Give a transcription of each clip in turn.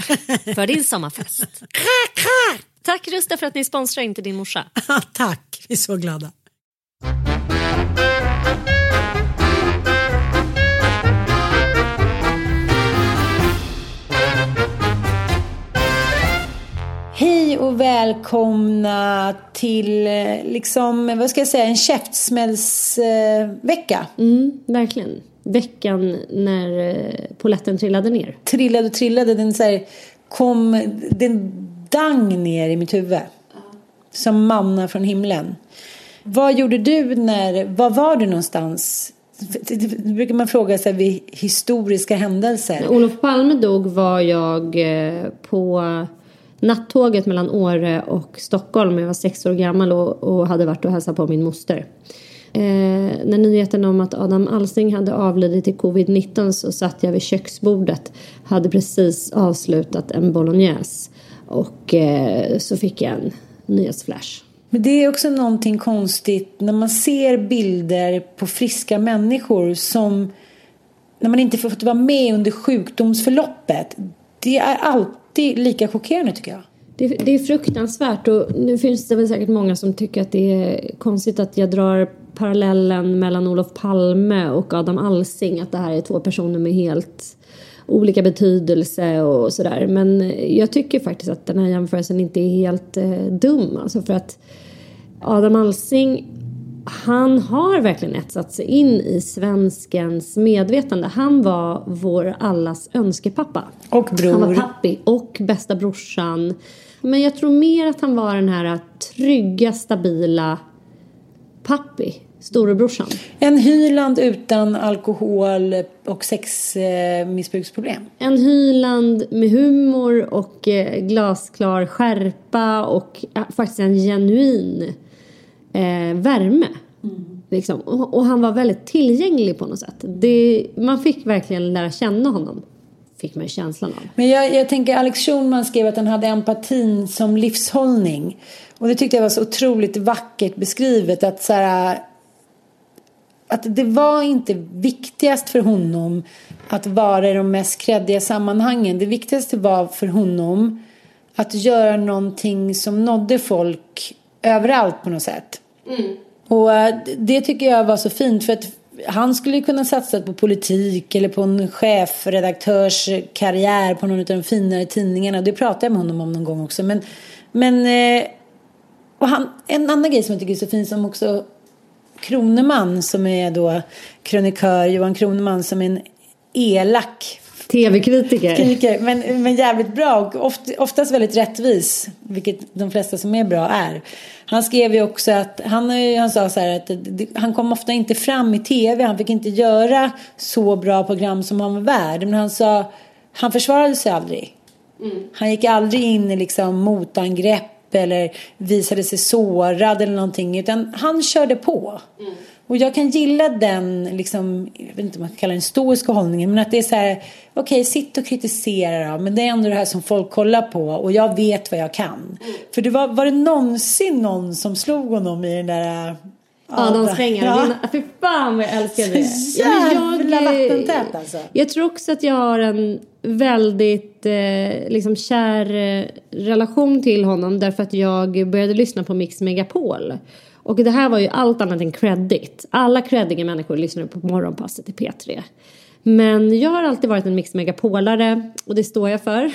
för din sommarfest. Tack Rusta för att ni sponsrar inte din morsa. Tack, vi är så glada. Hej och välkomna till eh, liksom, vad ska jag säga, en käftsmällsvecka. Mm, verkligen. Veckan när eh, poletten trillade ner. Trillade och trillade, den så här, kom, den dang ner i mitt huvud. Som manna från himlen. Vad gjorde du när, var var du någonstans? Det brukar man fråga sig vid historiska händelser. När Olof Palme dog var jag eh, på nattåget mellan Åre och Stockholm. Jag var sex år gammal och, och hade varit och hälsat på min moster. Eh, när nyheten om att Adam Alsing hade avlidit i covid-19 så satt jag vid köksbordet. Hade precis avslutat en bolognese. Och eh, så fick jag en nyhetsflash. Men det är också någonting konstigt när man ser bilder på friska människor som när man inte fått vara med under sjukdomsförloppet. Det är alltid lika chockerande tycker jag. Det, det är fruktansvärt och nu finns det väl säkert många som tycker att det är konstigt att jag drar parallellen mellan Olof Palme och Adam Alsing. Att det här är två personer med helt olika betydelse och sådär. Men jag tycker faktiskt att den här jämförelsen inte är helt eh, dum. Alltså för att Adam Alsing han har verkligen etsat sig in i svenskens medvetande. Han var vår allas önskepappa. Och bror. Han var pappi och bästa brorsan. Men jag tror mer att han var den här trygga, stabila pappi. Storebrorsan. En Hyland utan alkohol och sexmissbruksproblem. En Hyland med humor och eh, glasklar skärpa och eh, faktiskt en genuin eh, värme. Liksom. Och, och han var väldigt tillgänglig på något sätt. Det, man fick verkligen lära känna honom. Fick man känslan av. Men jag, jag tänker Alex Schulman skrev att han hade empatin som livshållning. Och det tyckte jag var så otroligt vackert beskrivet. Att, så här, att det var inte viktigast för honom att vara i de mest kreddiga sammanhangen. Det viktigaste var för honom att göra någonting som nådde folk överallt på något sätt. Och eh, det tycker jag var så fint för att han skulle kunna satsa på politik eller på en chefredaktörskarriär på någon av de finare tidningarna. Det pratade jag med honom om någon gång också. Men, men eh, och han, en annan grej som jag tycker är så fin som också Kroneman som är då krönikör, Johan Kroneman som är en elak Tv-kritiker. Men, men jävligt bra och oft, oftast väldigt rättvis. Vilket de flesta som är bra är. Han skrev ju också att han, han sa så här att han kom ofta inte fram i tv. Han fick inte göra så bra program som han var värd. Men han sa, han försvarade sig aldrig. Mm. Han gick aldrig in i liksom motangrepp eller visade sig sårad eller någonting. Utan han körde på. Mm. Och jag kan gilla den, liksom, jag vet inte om man kan kalla den stoiska hållningen, men att det är så här, okej, okay, sitt och kritisera då, men det är ändå det här som folk kollar på och jag vet vad jag kan. För det var, var det någonsin någon som slog honom i den där Adamsvängar. Ja. Fy fan vad jag älskar det. Så jävla vattentät alltså. Jag tror också att jag har en väldigt eh, liksom kär eh, relation till honom därför att jag började lyssna på Mix Megapol. Och det här var ju allt annat än credit. Alla creddiga människor lyssnade på morgonpasset i P3. Men jag har alltid varit en Mix Megapolare och det står jag för.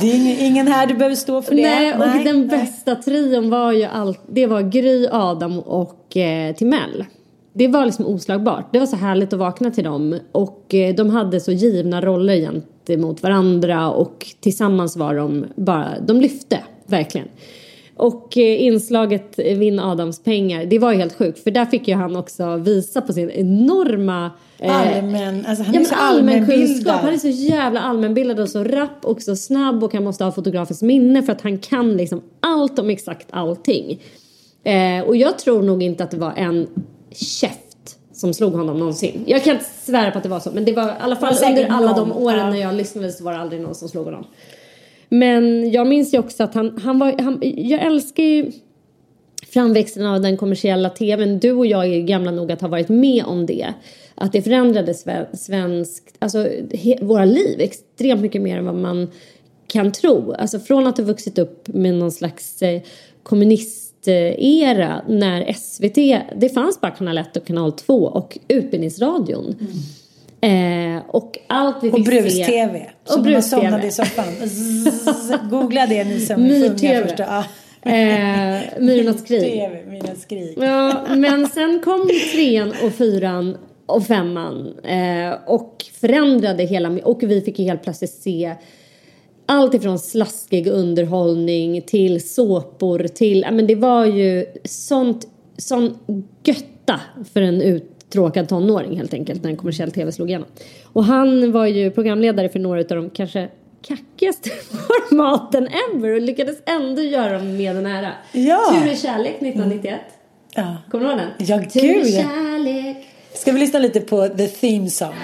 Det är ingen här du behöver stå för det. Nej, och nej, den nej. bästa trion var ju allt, det var Gry, Adam och eh, Timell. Det var liksom oslagbart. Det var så härligt att vakna till dem och eh, de hade så givna roller gentemot varandra och tillsammans var de bara, de lyfte verkligen. Och eh, inslaget Vinn Adams pengar, det var ju helt sjukt för där fick ju han också visa på sin enorma eh, Allmän, alltså han är så allmänbildad. Han är så jävla allmänbildad och så rapp och så snabb och han måste ha fotografiskt minne för att han kan liksom allt om exakt allting. Eh, och jag tror nog inte att det var en käft som slog honom någonsin. Jag kan inte svära på att det var så men det var i alla fall under alla de åren ja. när jag lyssnade så var det aldrig någon som slog honom. Men jag minns ju också att han, han var, han, jag älskar ju framväxten av den kommersiella tvn. Du och jag är gamla nog att ha varit med om det. Att det förändrade svensk, alltså he, våra liv extremt mycket mer än vad man kan tro. Alltså från att ha vuxit upp med någon slags eh, kommunistera när SVT, det fanns bara kanal 1 och kanal 2 och Utbildningsradion. Mm. Eh, och allt vi fick och brus-tv. Som brus man somnade i soffan. Googla det ni som Myr-tv. Ja. Eh, Myrornas krig. Myrornas krig. Ja, men sen kom trean och fyran och femman eh, och förändrade hela och vi fick helt plötsligt se allt ifrån slaskig underhållning till såpor till, ja men det var ju sånt, sån götta för en ut tråkad tonåring helt enkelt när en kommersiell tv slog igenom. Och han var ju programledare för några av de kanske kackigaste formaten ever och lyckades ändå göra dem med en ära. Ja. Tur i kärlek 1991. Ja. Kommer du ihåg den? Ja, gud. Tur i kärlek. Ska vi lyssna lite på the theme song?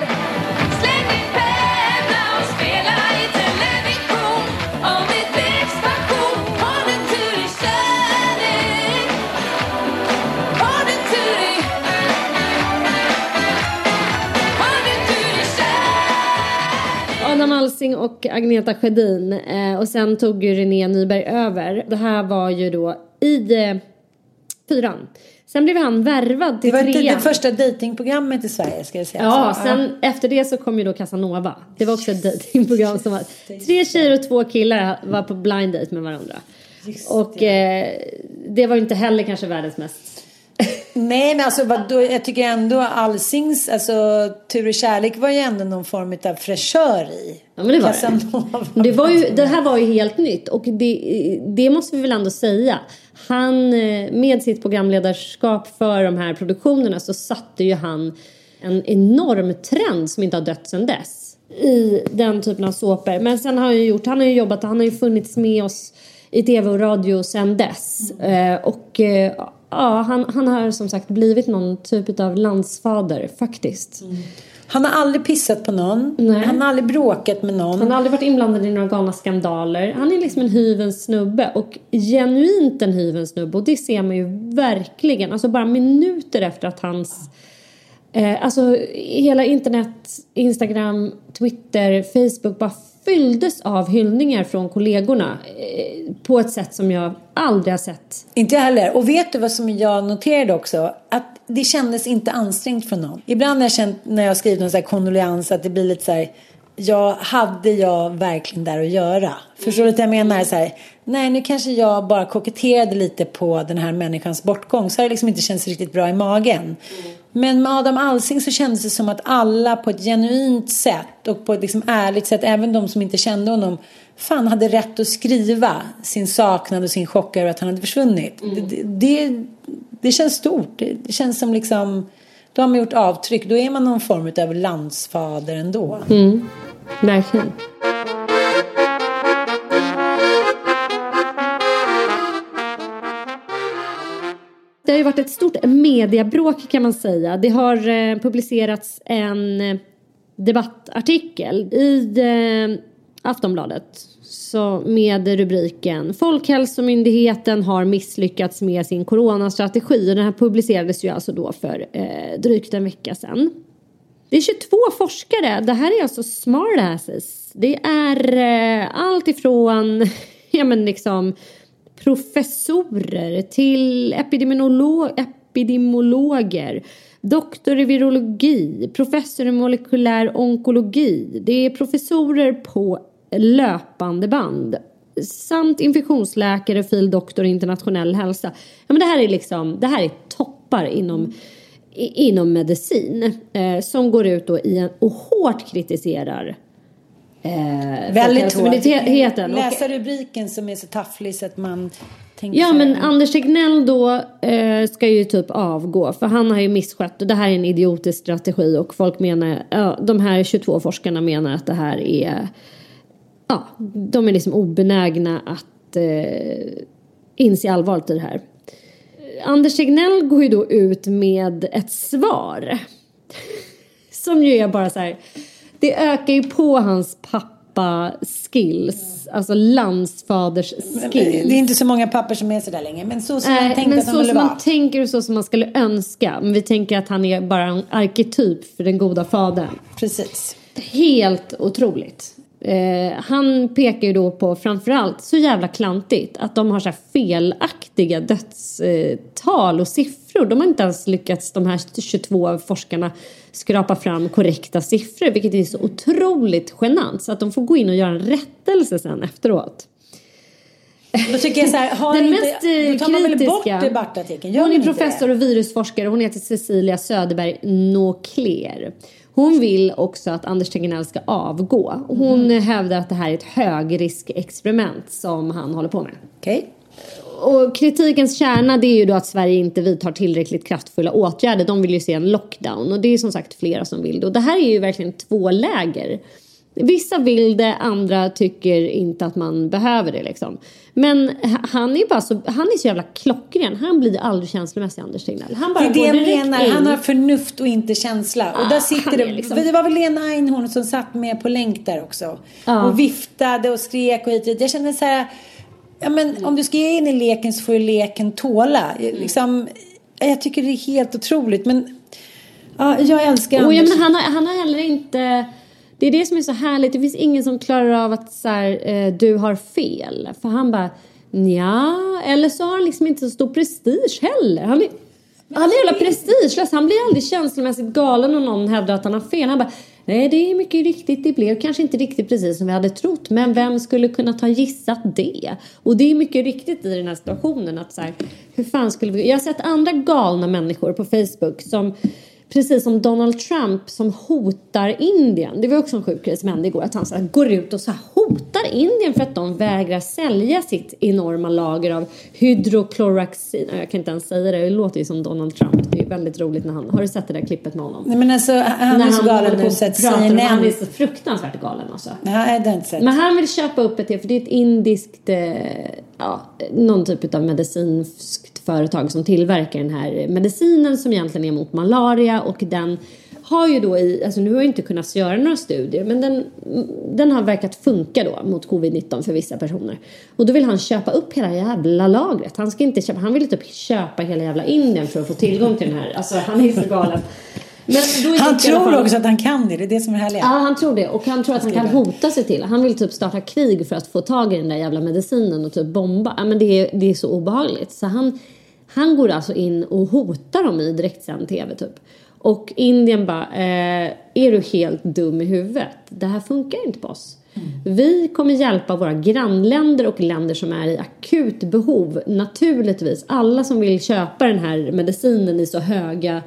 Alsing och Agneta Sjödin eh, och sen tog ju René Nyberg över. Det här var ju då i eh, fyran. Sen blev han värvad till trean. Det var trean. det första datingprogrammet i Sverige ska jag säga. Ja, så, sen ja. efter det så kom ju då Casanova. Det var också ett datingprogram som var tre tjejer och två killar var på blind date med varandra. Just och eh, det var ju inte heller kanske världens mest Nej, men alltså vadå, jag tycker ändå Alsings, alltså Tur och kärlek var ju ändå någon form av fräschör i. Ja, men det var det. Det, var ju, det här var ju helt nytt och det, det måste vi väl ändå säga. Han, eh, med sitt programledarskap för de här produktionerna så satte ju han en enorm trend som inte har dött sedan dess i den typen av såpor. Men sen har han ju gjort, han har ju jobbat, han har ju funnits med oss i tv och radio sedan dess. Mm. Eh, och eh, ja, han, han har som sagt blivit någon typ av landsfader faktiskt. Mm. Han har aldrig pissat på någon. Nej. Han har aldrig bråkat med någon. Han har aldrig varit inblandad i några galna skandaler. Han är liksom en hyvens snubbe och genuint en hyvens snubbe och det ser man ju verkligen. Alltså bara minuter efter att hans Eh, alltså hela internet, Instagram, Twitter, Facebook bara fylldes av hyllningar från kollegorna eh, på ett sätt som jag aldrig har sett. Inte jag heller. Och vet du vad som jag noterade också? Att det kändes inte ansträngt för någon. Ibland har jag känt när jag har skrivit någon så här kondoleans att det blir lite så här jag hade jag verkligen där att göra? Förstår du vad jag menar? Så här, nej, nu kanske jag bara koketterade lite på den här människans bortgång. Så har det liksom inte känts riktigt bra i magen. Mm. Men med Adam Alsing så kändes det som att alla på ett genuint sätt och på ett liksom ärligt sätt, även de som inte kände honom, fan hade rätt att skriva sin saknad och sin chock över att han hade försvunnit. Mm. Det, det, det, känns stort. Det, det känns som liksom, då har man gjort avtryck. Då är man någon form av landsfader ändå. Mm. Verkligen. Det har ju varit ett stort mediebråk kan man säga. Det har eh, publicerats en eh, debattartikel i eh, Aftonbladet så med rubriken Folkhälsomyndigheten har misslyckats med sin coronastrategi. Den här publicerades ju alltså då för eh, drygt en vecka sedan. Det är 22 forskare. Det här är alltså smartasses. Det är eh, allt ifrån ja, men liksom, professorer till epidemiolog, epidemiologer doktor i virologi, professor i molekylär onkologi. Det är professorer på löpande band samt infektionsläkare, fil doktor i internationell hälsa. Ja, men det här är liksom, det här är toppar inom inom medicin eh, som går ut då i en, och hårt kritiserar eh, Väldigt hårt. Läsa rubriken som är så tafflig så att man tänker Ja men Anders Tegnell då eh, ska ju typ avgå för han har ju misskött och det här är en idiotisk strategi och folk menar, ja, de här 22 forskarna menar att det här är, ja, de är liksom obenägna att eh, inse allvaret i det här. Anders Tegnell går ju då ut med ett svar. Som ju är bara så här. Det ökar ju på hans pappa skills, alltså landsfaders skills. Det är inte så många pappor som är så där länge, men så som äh, man tänker att så som man tänker och så som man skulle önska. Men vi tänker att han är bara en arketyp för den goda fadern. Precis. Helt otroligt. Eh, han pekar ju då på framförallt så jävla klantigt att de har så felaktiga dödstal och siffror. De har inte ens lyckats, de här 22 forskarna, skrapa fram korrekta siffror vilket är så otroligt genant så att de får gå in och göra en rättelse sen efteråt. Då tycker jag så här, har Den inte, mest då tar man väl bort debattartikeln? Hon är professor och virusforskare. Hon heter Cecilia Söderberg Nåkler. Hon vill också att Anders Tegnell ska avgå. Hon mm. hävdar att det här är ett högriskexperiment som han håller på med. Okej. Okay. Och kritikens kärna det är ju då att Sverige inte vidtar tillräckligt kraftfulla åtgärder. De vill ju se en lockdown och det är som sagt flera som vill det. Och det här är ju verkligen två läger. Vissa vill det, andra tycker inte att man behöver det liksom. Men han är bara så, han är så jävla klockren. Han blir aldrig känslomässig Anders Tegnell. Han bara det är det jag menar. In. Han har förnuft och inte känsla. Ah, och där sitter det. Liksom... Det var väl Lena Einhorn som satt med på länk där också. Ah. Och viftade och skrek och hit och dit. Jag känner så här. Ja men mm. om du ska ge in i leken så får ju leken tåla. Mm. Liksom, jag tycker det är helt otroligt. Men ja, jag älskar Anders. Ja, men han, har, han har heller inte det är det som är så härligt. Det finns ingen som klarar av att så här, eh, du har fel. För han bara, ja Eller så har han liksom inte så stor prestige heller. Han är, han är jävla prestigelös. Han blir aldrig känslomässigt galen om någon hävdar att han har fel. Han bara, nej det är mycket riktigt. Det blev kanske inte riktigt precis som vi hade trott. Men vem skulle kunna ha gissat det? Och det är mycket riktigt i den här situationen att så här, hur fan skulle vi... Jag har sett andra galna människor på Facebook som Precis som Donald Trump som hotar Indien. Det var också en sjuk grej som hände igår. Att han så går ut och så hotar Indien för att de vägrar sälja sitt enorma lager av hydrokloroxin. Jag kan inte ens säga det. Det låter ju som Donald Trump. Det är väldigt roligt när han... Har du sett det där klippet med honom? Nej men alltså han när är så galen så att CNN... Han är så fruktansvärt galen alltså. Nej, det har inte sett. Men han vill köpa upp ett för det är ett indiskt... Eh, ja, någon typ av medicinskt företag som tillverkar den här medicinen som egentligen är mot malaria och den har ju då i, alltså nu har jag inte kunnat göra några studier men den, den har verkat funka då mot covid-19 för vissa personer. Och då vill han köpa upp hela jävla lagret. Han ska inte köpa, han vill typ köpa hela jävla Indien för att få tillgång till den här, alltså han är så galen. Han tror fall- också att han kan det, det är det som är härliga. Ja, han tror det. Och han tror att han kan hota sig till. Han vill typ starta krig för att få tag i den där jävla medicinen och typ bomba. Ja, men det är, det är så obehagligt. Så han, han går alltså in och hotar dem i direktsänd tv typ. Och Indien bara, eh, är du helt dum i huvudet? Det här funkar inte på oss. Vi kommer hjälpa våra grannländer och länder som är i akut behov. Naturligtvis, alla som vill köpa den här medicinen i så höga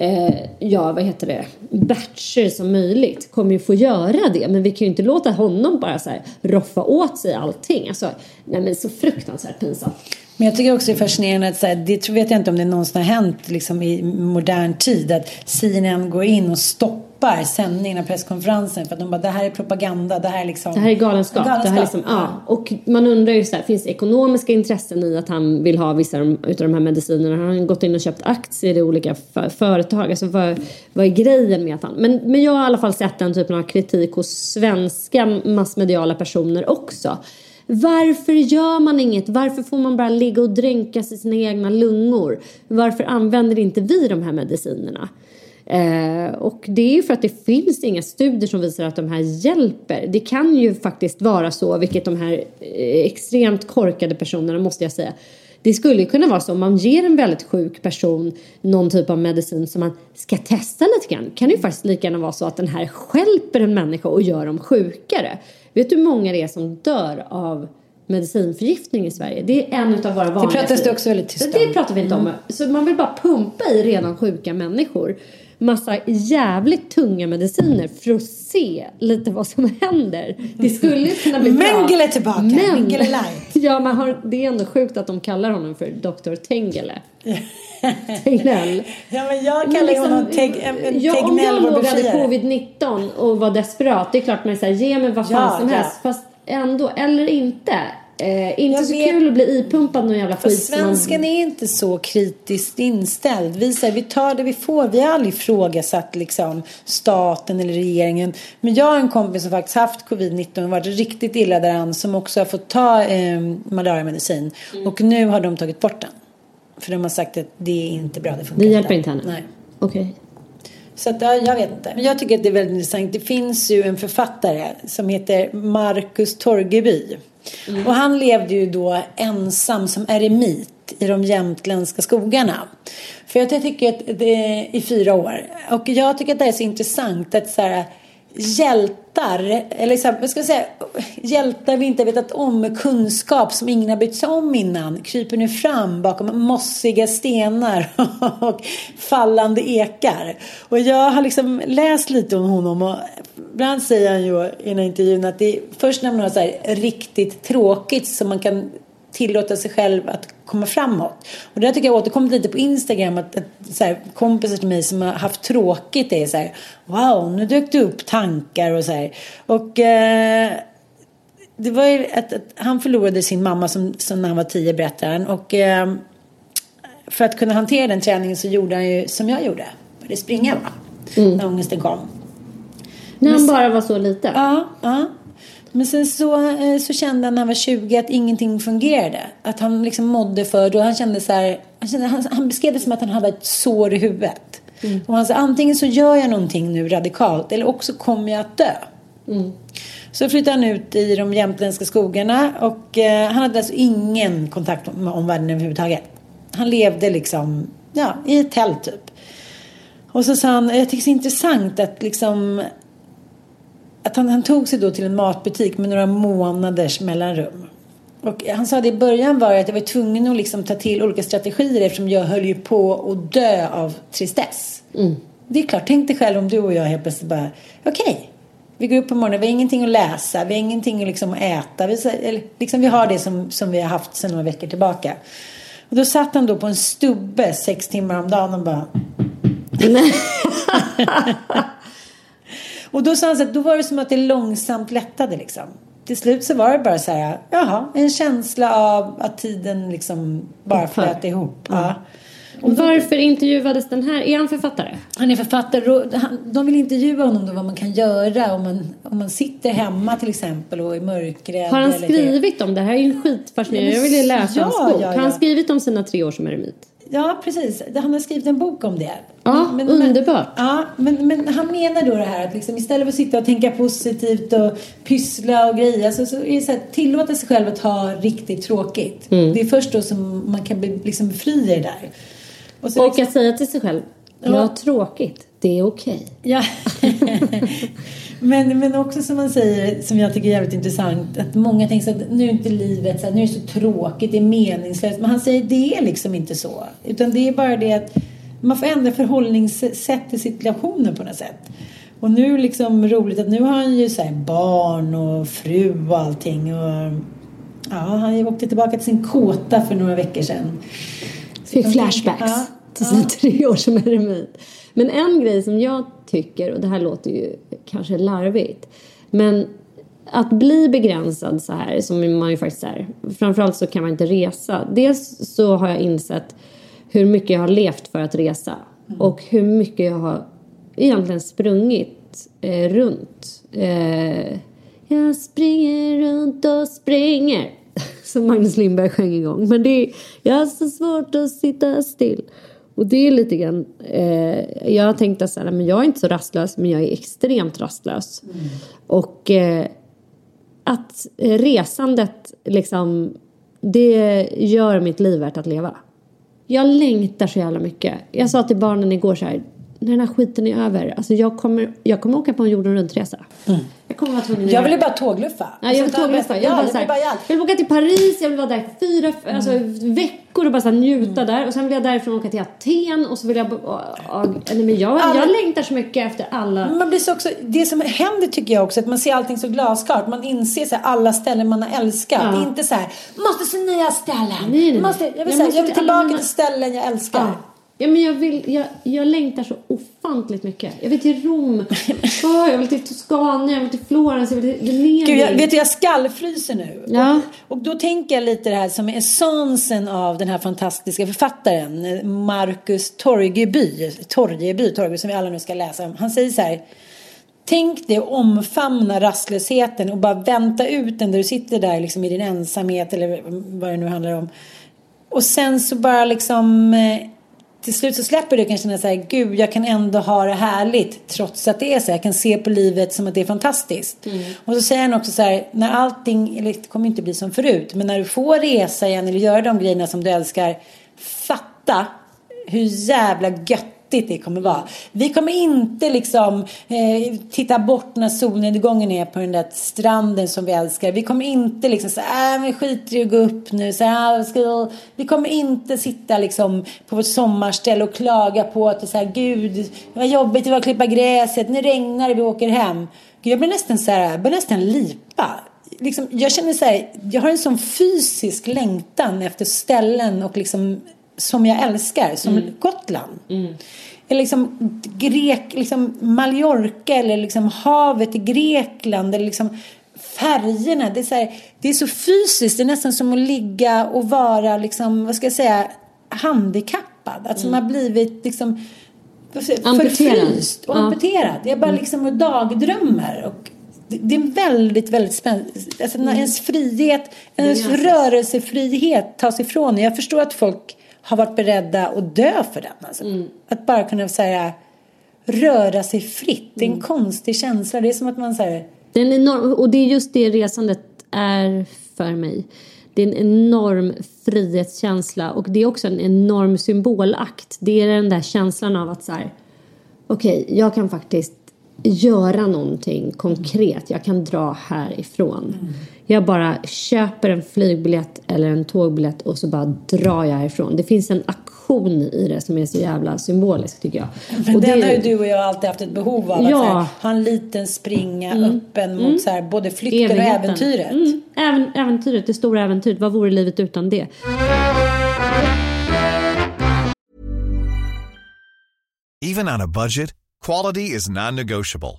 eh, ja, vad heter det, batcher som möjligt kommer ju få göra det. Men vi kan ju inte låta honom bara så här roffa åt sig allting. Alltså, nej men så fruktansvärt pinsamt. Men jag tycker också det är fascinerande att så här, det tror- vet jag inte om det någonsin har hänt liksom, i modern tid att CNN går in och stoppar sändningen av presskonferensen för att de bara det här är propaganda, det här är liksom Det här är galenskap. galenskap. Det här är liksom, ja. Och man undrar ju så här, finns det ekonomiska intressen i att han vill ha vissa utav de här medicinerna? Har han gått in och köpt aktier i olika för, företag? Alltså vad, vad är grejen med att han... Men, men jag har i alla fall sett den typen av kritik hos svenska massmediala personer också. Varför gör man inget? Varför får man bara ligga och dränkas i sina egna lungor? Varför använder inte vi de här medicinerna? Eh, och det är ju för att det finns inga studier som visar att de här hjälper. Det kan ju faktiskt vara så, vilket de här eh, extremt korkade personerna måste jag säga. Det skulle ju kunna vara så om man ger en väldigt sjuk person någon typ av medicin som man ska testa lite grann. Kan det ju faktiskt lika gärna vara så att den här stjälper en människa och gör dem sjukare. Vet du hur många det är som dör av medicinförgiftning i Sverige? Det är en av våra vanliga. pratas det också väldigt tyst om. Det pratar vi inte om. Så man vill bara pumpa i redan sjuka människor massa jävligt tunga mediciner för att se lite vad som händer. Det skulle kunna bli bra. Mengele tillbaka. Mengele light. Ja, men har, det är ändå sjukt att de kallar honom för Dr. Tengele. Tegnell. Ja men jag Men kallar liksom, honom teg, en, en ja, om Tegnell jag vår låg och hade befriare. covid-19 och var desperat, det är klart man säger ge mig vad fan Ja, som ja. helst. Fast ändå, eller inte. Eh, inte Jag så vet. kul att bli ipumpad någon jävla skit. som man- svensken är inte så kritiskt inställd. Vi, säger, vi tar det vi får. Vi har aldrig ifrågasatt liksom, staten eller regeringen. Men jag har en kompis som faktiskt haft covid-19 och varit riktigt illa däran som också har fått ta eh, malariamedicin. Mm. Och nu har de tagit bort den. För de har sagt att det är inte bra. Det funkar Det hjälper inte henne? Nej. Okej. Så att, ja, jag vet inte. Men jag tycker att det är väldigt intressant. Det finns ju en författare som heter Marcus Torgeby. Mm. Och han levde ju då ensam som eremit i de jämtländska skogarna. För jag tycker att det är i fyra år. Och jag tycker att det är så intressant att så här, hjältar, eller så här, vad ska jag säga, hjältar vi inte har vetat om med kunskap som ingen har brytt sig om innan kryper nu fram bakom mossiga stenar och fallande ekar. Och jag har liksom läst lite om honom och ibland säger han ju i den här intervjun att det är först när man har så här riktigt tråkigt som man kan tillåta sig själv att komma framåt. Och det där tycker jag återkommit lite på Instagram att, att så här, kompisar till mig som har haft tråkigt är så här wow nu dök det upp tankar och så här. Och eh, det var ju att, att han förlorade sin mamma som, som när han var tio berättar han. Och eh, för att kunna hantera den träningen så gjorde han ju som jag gjorde. Började springa va? När ångesten kom. När han sen- bara var så liten? Ja, ja. Men sen så, eh, så kände han när han var 20 att ingenting fungerade. Att han liksom mådde för då. Han kände så här, han, kände, han, han beskrev det som att han hade ett sår i huvudet. Och han sa antingen så gör jag någonting nu radikalt eller också kommer jag att dö. Så flyttade han ut i de jämtländska skogarna och eh, han hade alltså ingen kontakt med omvärlden överhuvudtaget. Han levde liksom ja, i ett tält typ. Och så sa han, jag tycker det är så intressant att liksom att han, han tog sig då till en matbutik med några månaders mellanrum. Och han sa det i början var att jag var tvungen att liksom ta till olika strategier eftersom jag höll ju på att dö av tristess. Det är klart, tänk dig själv om du och jag helt plötsligt bara, okej, vi går upp på morgonen, vi har ingenting att läsa, vi har ingenting att liksom äta, vi, eller, liksom vi har det som, som vi har haft sedan några veckor tillbaka. Och då satt han då på en stubbe sex timmar om dagen och bara Och då sa han så att då var det som att det långsamt lättade liksom. Till slut så var det bara så här, jaha, en känsla av att tiden liksom bara flöt ihop. Ja. Och varför intervjuades den här? Är han författare? Han är författare han, de vill intervjua honom då vad man kan göra om man, om man sitter hemma till exempel och är mörkrädd. Har han skrivit om det? här är ju skitfascinerande. Jag vill läsa Ja, hans bok. ja, Har han ja. skrivit om sina tre år som eremit? Ja, precis. Han har skrivit en bok om det. Ja, men, underbart. Men, ja, men, men han menar då det här att liksom, istället för att sitta och tänka positivt och pyssla och greja så, så är det så här, tillåta sig själv att ha riktigt tråkigt. Mm. Det är först då som man kan bli liksom i det där. Och, så och liksom, att säga till sig själv, jag har tråkigt, det är okej. Okay. Ja. men, men också som man säger, som jag tycker är jävligt intressant, att många tänker att nu är inte livet så här, nu är det så tråkigt, det är meningslöst. Men han säger det är liksom inte så. Utan det är bara det att man får ändra förhållningssätt till situationen på något sätt. Och nu liksom roligt att nu har han ju så barn och fru och allting. Och, ja, han åkte tillbaka till sin kåta för några veckor sedan. Fick flashbacks ja, till sina ja. tre år som eremit. Men en grej som jag tycker, och det här låter ju kanske larvigt, men att bli begränsad så här, som man ju faktiskt är, framförallt så kan man inte resa. Dels så har jag insett hur mycket jag har levt för att resa mm. och hur mycket jag har egentligen sprungit eh, runt. Eh, jag springer runt och springer. Som Magnus Lindberg sjöng en gång. Men det är, jag har så svårt att sitta still. Och det är lite grann, eh, jag har tänkt att så här, men jag är inte så rastlös men jag är extremt rastlös. Mm. Och eh, att resandet liksom, det gör mitt liv värt att leva. Jag längtar så jävla mycket. Jag sa till barnen igår så här, när den här skiten är över. Alltså jag kommer, jag kommer åka på en jorden runt-resa. Mm. Jag kommer vara tvungen Jag vill ju bara tågluffa. Ja, jag vill tågluffa. Jag, bara, här, jag vill åka till Paris, jag vill vara där fyra mm. alltså, veckor och bara här, njuta mm. där. Och sen vill jag därifrån åka till Aten och så vill jag... Och, och, nej, men jag, jag längtar så mycket efter alla... Man blir så också, det som händer tycker jag också att man ser allting så glasklart. Man inser så här, alla ställen man har älskat. Ja. Det är inte så här, måste se nya ställen. Nej, nej. Måste, jag vill, jag, säga, jag vill tillbaka till ställen jag älskar. Ja. Ja, men jag, vill, jag, jag längtar så ofantligt mycket. Jag vill till Rom, oh, jag vill till Toscana, jag vill till Florens, jag vill till Venedig. Gud, jag, vet du, jag skallfryser nu. Ja. Och, och, då tänker jag lite det här som essensen av den här fantastiska författaren Marcus Torgeby, Torgeby, Torgeby som vi alla nu ska läsa om. Han säger så här Tänk dig att omfamna rastlösheten och bara vänta ut den där du sitter där liksom i din ensamhet eller vad det nu handlar om. Och sen så bara liksom eh, till slut så släpper du kanske känna så här, gud jag kan ändå ha det härligt trots att det är så. Jag kan se på livet som att det är fantastiskt. Mm. Och så säger han också så här, när allting, eller det kommer inte bli som förut, men när du får resa igen eller göra de grejerna som du älskar, fatta hur jävla gött svettigt det kommer vara. Vi kommer inte liksom eh, titta bort när solnedgången är på den där stranden som vi älskar. Vi kommer inte liksom säga, äh, men skiter i att gå upp nu. Så här, ska... Vi kommer inte sitta liksom på vårt sommarställe och klaga på att det är så här, gud, vad jobbigt det var att klippa gräset, nu regnar det, vi åker hem. Gud, jag blir nästan så här, jag blir nästan lipa. Liksom, jag känner så här, jag har en sån fysisk längtan efter ställen och liksom som jag älskar, som mm. Gotland. Mm. Eller liksom, Grek, liksom Mallorca eller liksom havet i Grekland. Eller liksom färgerna. Det är, så här, det är så fysiskt. Det är nästan som att ligga och vara, liksom, vad ska jag säga, handikappad. Alltså mm. man har blivit liksom förfryst och ja. amputerad. Jag bara mm. liksom dagdrömmer. Och det är väldigt, väldigt spännande. Alltså mm. ens frihet, ens rörelsefrihet tas ifrån Jag förstår att folk har varit beredda att dö för den. Alltså. Mm. Att bara kunna säga röra sig fritt. Det är en mm. konstig känsla. Det är som att man säger. Det är en enorm, och det är just det resandet är för mig. Det är en enorm frihetskänsla och det är också en enorm symbolakt. Det är den där känslan av att så här, okej, okay, jag kan faktiskt göra någonting konkret. Jag kan dra härifrån. Mm. Jag bara köper en flygbiljett eller en tågbiljett och så bara drar jag härifrån. Det finns en aktion i det som är så jävla symbolisk tycker jag. Men och den det... har ju du och jag alltid haft ett behov av. Ja. Att här, ha en liten springa mm. öppen mot mm. så här, både flykten Evigheten. och äventyret. Mm. Även, äventyret, det stora äventyret. Vad vore livet utan det? Even on a budget, quality is non-negotiable.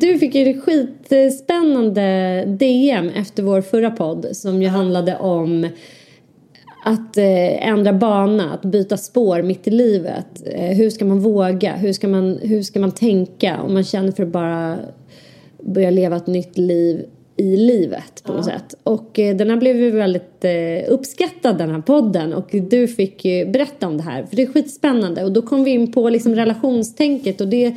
Du fick ju skitspännande DM efter vår förra podd som ju handlade om att eh, ändra bana, att byta spår mitt i livet. Eh, hur ska man våga? Hur ska man, hur ska man tänka om man känner för att bara börja leva ett nytt liv i livet på något sätt. Och eh, den här blev ju väldigt eh, uppskattad den här podden. Och du fick ju berätta om det här. För det är skitspännande. Och då kom vi in på liksom relationstänket. Och det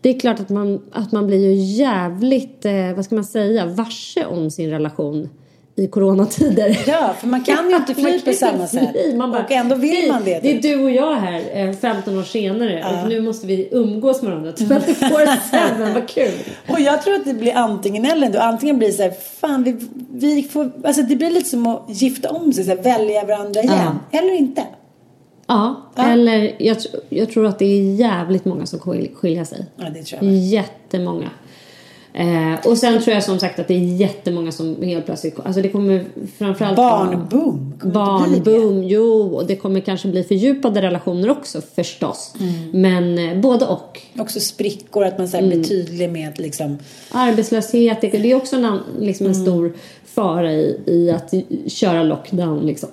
det är klart att man, att man blir ju jävligt, eh, vad ska man säga, varse om sin relation i coronatider. Ja, för man kan ju inte fly på samma sätt. Man bara, och ändå vill "Hej, man det. Det är typ. du och jag här, eh, 15 år senare och nu måste vi umgås med varandra. 24 sen, men vad kul. Och jag tror att det blir antingen eller. Då. Antingen blir det så här, fan vi, vi får, alltså det blir lite som att gifta om sig, så här, välja varandra igen. Eller inte. Ja, Ja. eller jag, jag tror att det är jävligt många som skilja sig. Ja, det tror jag. Jättemånga. Eh, och sen tror jag som sagt att det är jättemånga som helt plötsligt, alltså det kommer framförallt Barnboom. Det det? Barnboom, jo, och det kommer kanske bli fördjupade relationer också förstås. Mm. Men eh, både och. Också sprickor, att man så Mm. blir tydlig med liksom. Arbetslöshet, det, det är också en, liksom en Mm. stor fara i, i att köra lockdown liksom.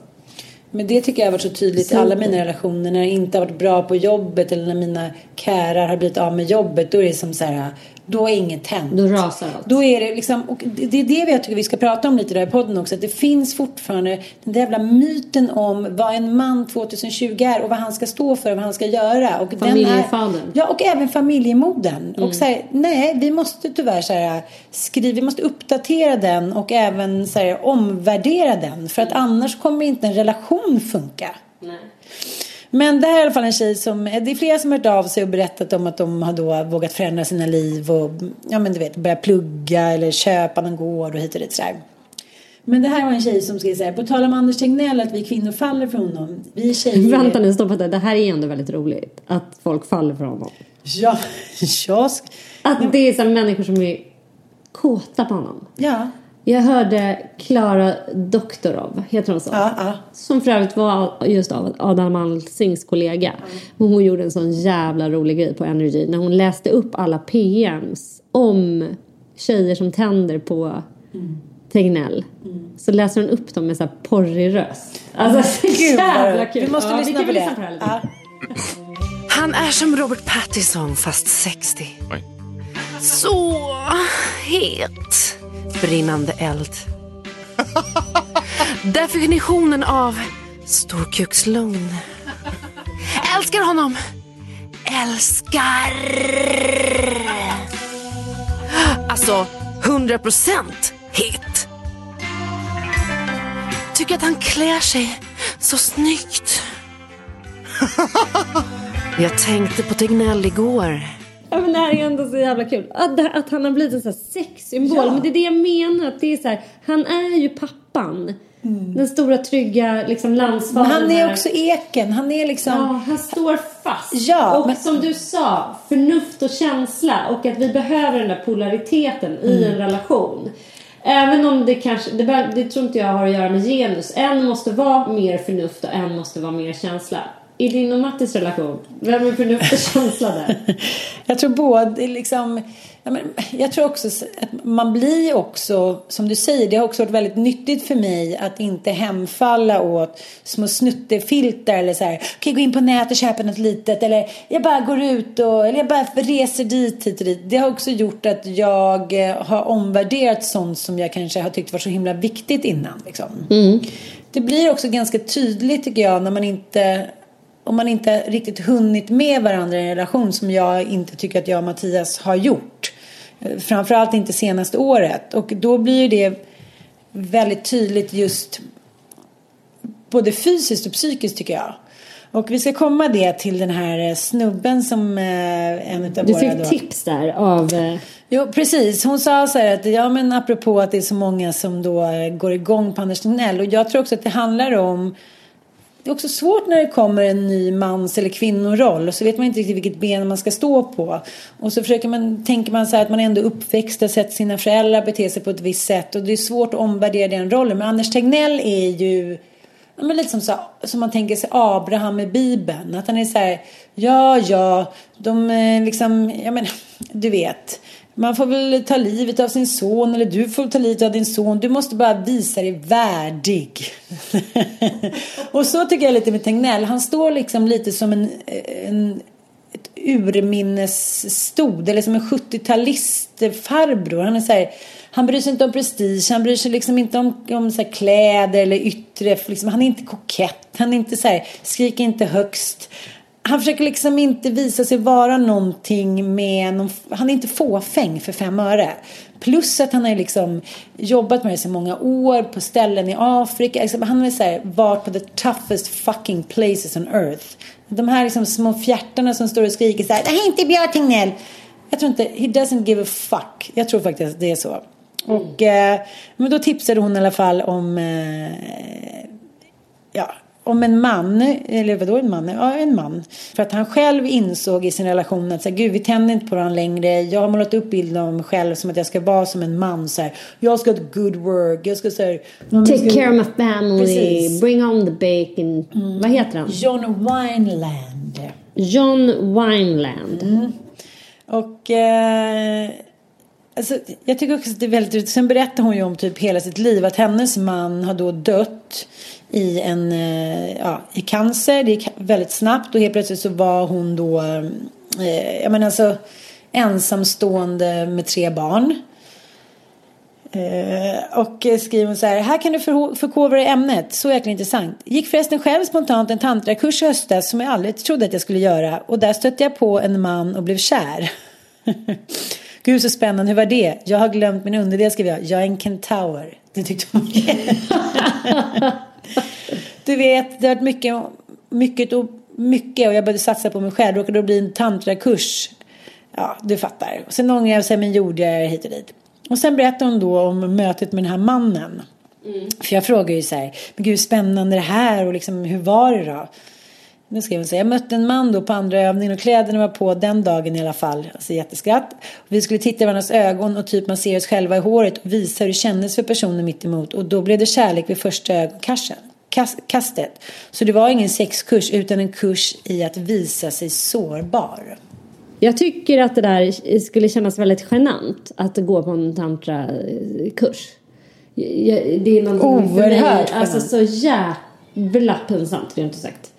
Men det tycker jag har varit så tydligt i alla mina relationer. När jag inte har varit bra på jobbet eller när mina kärar har blivit av med jobbet. Då är det som så här, då är inget hänt. Då rasar allt. Då är det liksom, och det är det jag tycker vi ska prata om lite i podden också. Att det finns fortfarande den där jävla myten om vad en man 2020 är och vad han ska stå för och vad han ska göra. Och Familjefadern. Ja, och även familjemodern. Mm. Och så här, nej, vi måste tyvärr så här, skriva, vi måste uppdatera den och även så här, omvärdera den. För att annars kommer inte en relation funka. Men det här är i alla fall en tjej som, det är flera som har hört av sig och berättat om att de har då vågat förändra sina liv och ja men du vet börja plugga eller köpa någon gård och hit och dit sådär. Men det här var en tjej som skrev så här, på tal om Anders Tegnell att vi kvinnor faller för honom. Vi tjejer... Vänta nu, stoppa det. Det här är ändå väldigt roligt. Att folk faller för honom. Ja, jag. Att det är så människor som är kåta på honom. Ja, Jag hörde Klara Doktorov, heter hon så? ja, ja. Som för övrigt var just av Adam Alsings kollega. Men hon gjorde en sån jävla rolig grej på Energy när hon läste upp alla PMs om tjejer som tänder på Tegnell. Så läser hon upp dem med så här porrig röst. Alltså så jävla kul. Vi måste Ja, lyssna kan på vi det. lyssna lite. Ja. Han är som Robert Pattinson fast 60. Oj. Så het. Brinnande eld. Definitionen av storkukslugn. Älskar honom. Älskar. Alltså, 100% hit. Tycker att han klär sig så snyggt. Jag tänkte på Tegnell igår. Ja, men det här är ändå så jävla kul. Att, att han har blivit en sån sexsymbol. Men det är det jag menar. Att det är så här, han är ju pappan. Den stora trygga liksom, landsfadern. han är också eken. Han är liksom... Ja, han står fast. Ja, och men- som du sa, förnuft och känsla. Och att vi behöver den där polariteten i Mm. en relation. Även om det kanske, det, det tror inte jag har att göra med genus. En måste vara mer förnuft och en måste vara mer känsla. I din och Mattis relation, vem är förnuft och känsla där? Jag tror både liksom, jag tror också att man blir också, som du säger, det har också varit väldigt nyttigt för mig att inte hemfalla åt små snuttefilter eller så här, okej gå in på nätet och köpa något litet eller jag bara går ut och, eller jag bara reser dit hit och dit. Det har också gjort att jag eh, har omvärderat sånt som jag kanske har tyckt var så himla viktigt innan. Liksom. Det blir också ganska tydligt tycker jag när man inte om man inte riktigt hunnit med varandra i en relation som jag inte tycker att jag och Mattias har gjort. Eh, Framförallt inte senaste året. Och då blir det väldigt tydligt just både fysiskt och psykiskt tycker jag. Och vi ska komma det till den här eh, snubben som eh, en Du våra fick då. tips där av... eh, Jo, precis. Hon sa så här att, ja men apropå att det är så många som då går igång på Anders Tegnell. Och jag tror också att det handlar om det är också svårt när det kommer en ny mans eller kvinnoroll och så vet man inte riktigt vilket ben man ska stå på. Och så försöker man, tänker man så här att man ändå är uppväxt och sett sina föräldrar bete sig på ett visst sätt och det är svårt att omvärdera den rollen. Men Anders Tegnell är ju ja, men lite som, så, som man tänker sig Abraham i Bibeln. Att han är så här, ja, ja, de eh, liksom, ja men, du vet. Man får väl ta livet av sin son eller du får ta livet av din son. Du måste bara visa dig värdig. och så tycker jag lite med Tegnell. Han står liksom lite som en, en ett urminnesstod eller som en 70-talist-farbror. Han är så här, han bryr sig inte om prestige, han bryr sig liksom inte om, om så här kläder eller yttre. Liksom, han är inte kokett, han är inte så här, skriker inte högst. Han försöker liksom inte visa sig vara någonting med någon, han är inte fåfäng för fem öre. Plus att han har liksom jobbat med det så många år på ställen i Afrika. Liksom, han har så här, varit på the toughest fucking places on earth. De här liksom små fjärtarna som står och skriker så här. Det här är inte Björn Tegnell. Jag tror inte, he doesn't give a fuck. Jag tror faktiskt att det är så. Och eh, men då tipsade hon i alla fall om eh, ja, om en man, eller vadå en man? Ja, en man. För att han själv insåg i sin relation att så här, gud vi tänder inte på varandra längre. Jag har målat upp bilden av mig själv som att jag ska vara som en man. Så här, jag ska ha ett good work. Jag ska så här, Take care of my family, Precis. bring on the bacon. Vad heter han? John Wineland. John Wineland. Och eh, alltså, jag tycker också att det är väldigt roligt. Sen berättar hon ju om typ hela sitt liv. Att hennes man har då dött i en eh, ja, i cancer. Det gick väldigt snabbt och helt plötsligt så var hon då eh, jag menar alltså ensamstående med tre barn. Eh, och skriver hon så här, här kan du för, förkovra dig i ämnet, så jäkla intressant. Gick förresten själv spontant en tantrakurs i höstas som jag aldrig trodde att jag skulle göra och där stötte jag på en man och blev kär. Gud så spännande, hur var det? Jag har glömt min underdel skriver jag, jag är en kentaur. Det tyckte hon. du vet, det har varit mycket, mycket och mycket och jag började satsa på mig själv. Råkade då bli en tantrakurs. Ja, du fattar. Och sen ångrade jag sig men gjorde jag hit och dit. Och sen berättade hon då om mötet med den här mannen. För jag frågar ju så här, men gud spännande det här och liksom hur var det då? Nu skrev hon så jag mötte en man då på andra övningen och kläderna var på den dagen i alla fall. Alltså jätteskratt. Vi skulle titta i varandras ögon och typ man ser oss själva i håret och visa hur det kändes för personen mitt emot. Och då blev det kärlek vid första ögonkastet. Kastet. Så det var ingen sexkurs utan en kurs i att visa sig sårbar. Jag tycker att det där skulle kännas väldigt genant att gå på en tantrakurs. Det är någonting för mig, Oerhört alltså så jävla pinsamt rent ut sagt.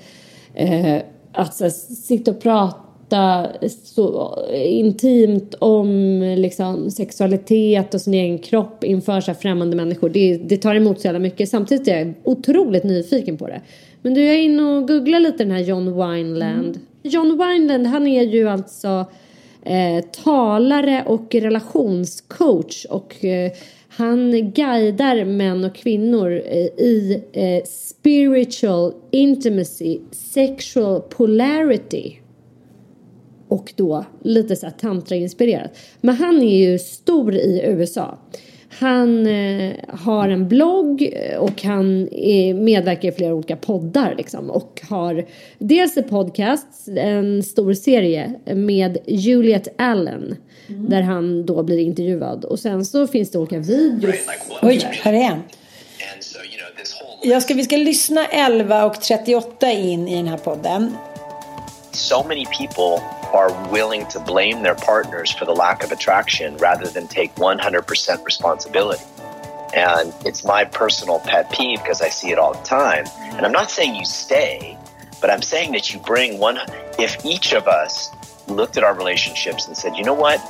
Eh, att så, sitta och prata så intimt om liksom, sexualitet och sin egen kropp inför så här främmande människor. Det, det tar emot så jävla mycket. Samtidigt är jag otroligt nyfiken på det. Men du, jag är inne och googlar lite den här John Wineland. Mm. John Wineland, han är ju alltså eh, talare och relationscoach och eh, han guidar män och kvinnor eh, i eh, spiritual intimacy, sexual polarity och då lite så tantra-inspirerat. Men han är ju stor i USA. Han eh, har en blogg och han är, medverkar i flera olika poddar liksom och har dels en podcast, en stor serie med Juliet Allen mm. där han då blir intervjuad och sen så finns det olika videos. Oj, här är en. Jag ska, vi ska lyssna 11 och 38 in i den här podden. So many people are willing to blame their partners for the lack of attraction rather than take 100% responsibility. And it's my personal pet peeve because I see it all the time. And I'm not saying you stay, but I'm saying that you bring one. If each of us looked at our relationships and said, you know what?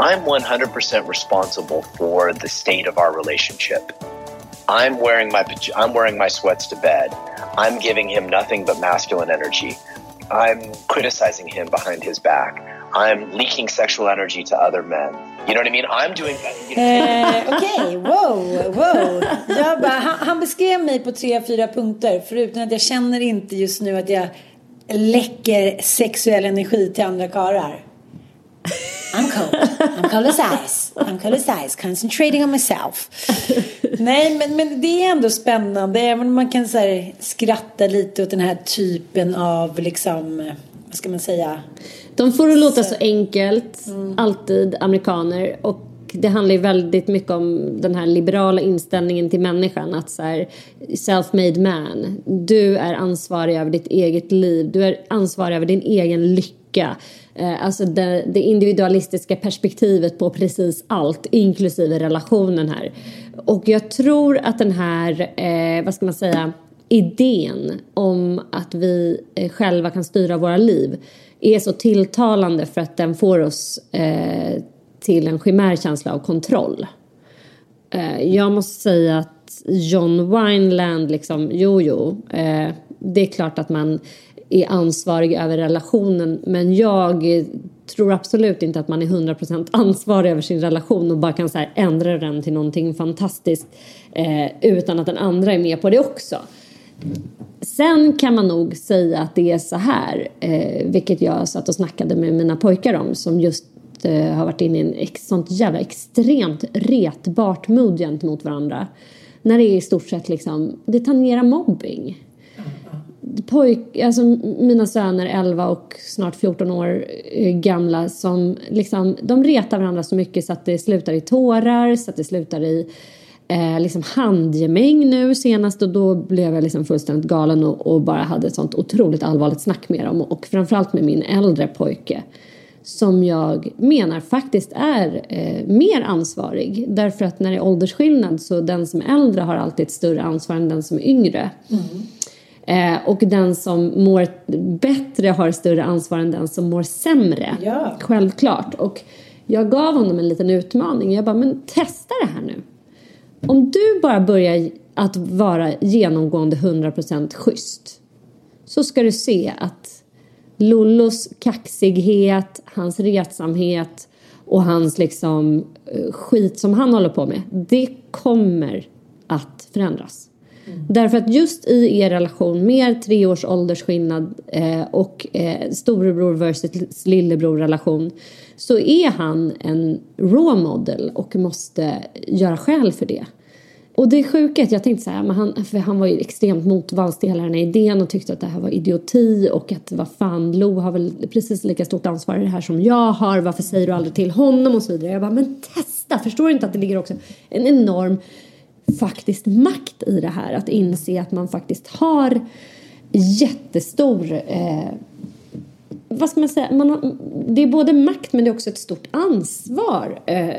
I'm 100% responsible for the state of our relationship. I'm wearing my I'm wearing my sweats to bed. I'm giving him nothing but masculine energy. I'm criticizing him behind his back. I'm leaking sexual energy to other men. You know what I mean? I'm doing you know. eh, Okej, okay. wow, wow. Jag bara, han, han, beskrev mig på tre, fyra punkter. Förutom att jag känner inte just nu att jag läcker sexuell energi till andra karlar. I'm cold. I'm cold as ice. I'm cold as ice. Concentrating on myself. Nej, men, men det är ändå spännande. Även om man kan så här, skratta lite åt den här typen av liksom, vad ska man säga? De får det låta så enkelt, mm. alltid amerikaner. Och det handlar ju väldigt mycket om den här liberala inställningen till människan. Att så här, self-made man. Du är ansvarig över ditt eget liv. Du är ansvarig över din egen lycka. Eh, alltså det, det, individualistiska perspektivet på precis allt, inklusive relationen här. Och jag tror att den här, eh, vad ska man säga, idén om att vi eh, själva kan styra våra liv är så tilltalande för att den får oss eh, till en chimär känsla av kontroll. Eh, jag måste säga att John Wineland, liksom, jo jo, eh, det är klart att man är ansvarig över relationen men jag tror absolut inte att man är 100% ansvarig över sin relation och bara kan så ändra den till någonting fantastiskt eh, utan att den andra är med på det också. Sen kan man nog säga att det är så här, eh, vilket jag satt och snackade med mina pojkar om som just eh, har varit inne i en ex, sånt jävla extremt retbart mood gentemot varandra. När det är i stort sett liksom, det tangerar mobbing pojk, alltså mina söner 11 och snart 14 år eh, gamla som liksom, de retar varandra så mycket så att det slutar i tårar, så att det slutar i eh, liksom handgemäng nu senast och då blev jag liksom fullständigt galen och, och, bara hade ett sånt otroligt allvarligt snack med dem och framförallt med min äldre pojke som jag menar faktiskt är eh, mer ansvarig därför att när det är åldersskillnad så den som är äldre har alltid ett större ansvar än den som är yngre. Mm. Eh, och den som mår bättre har större ansvar än den som mår sämre. Ja. Självklart. Och jag gav honom en liten utmaning. Jag bara, men testa det här nu. Om du bara börjar att vara genomgående 100% schysst så ska du se att Lollos kaxighet, hans retsamhet och hans liksom eh, skit som han håller på med, det kommer att förändras. Mm. Därför att just i er relation med tre års åldersskillnad eh, och eh, storebror versus lillebror relation så är han en raw model och måste göra skäl för det. Och det sjuka är att jag tänkte så här, men han, för han var ju extremt motvalls till hela den här idén och tyckte att det här var idioti och att vad fan, Lo har väl precis lika stort ansvar i det här som jag har, varför säger du aldrig till honom och så vidare. Jag bara, men testa, förstår du inte att det ligger också en enorm faktiskt makt i det här. Att inse att man faktiskt har jättestor eh, vad ska man säga? Man har, det är både makt men det är också ett stort ansvar eh,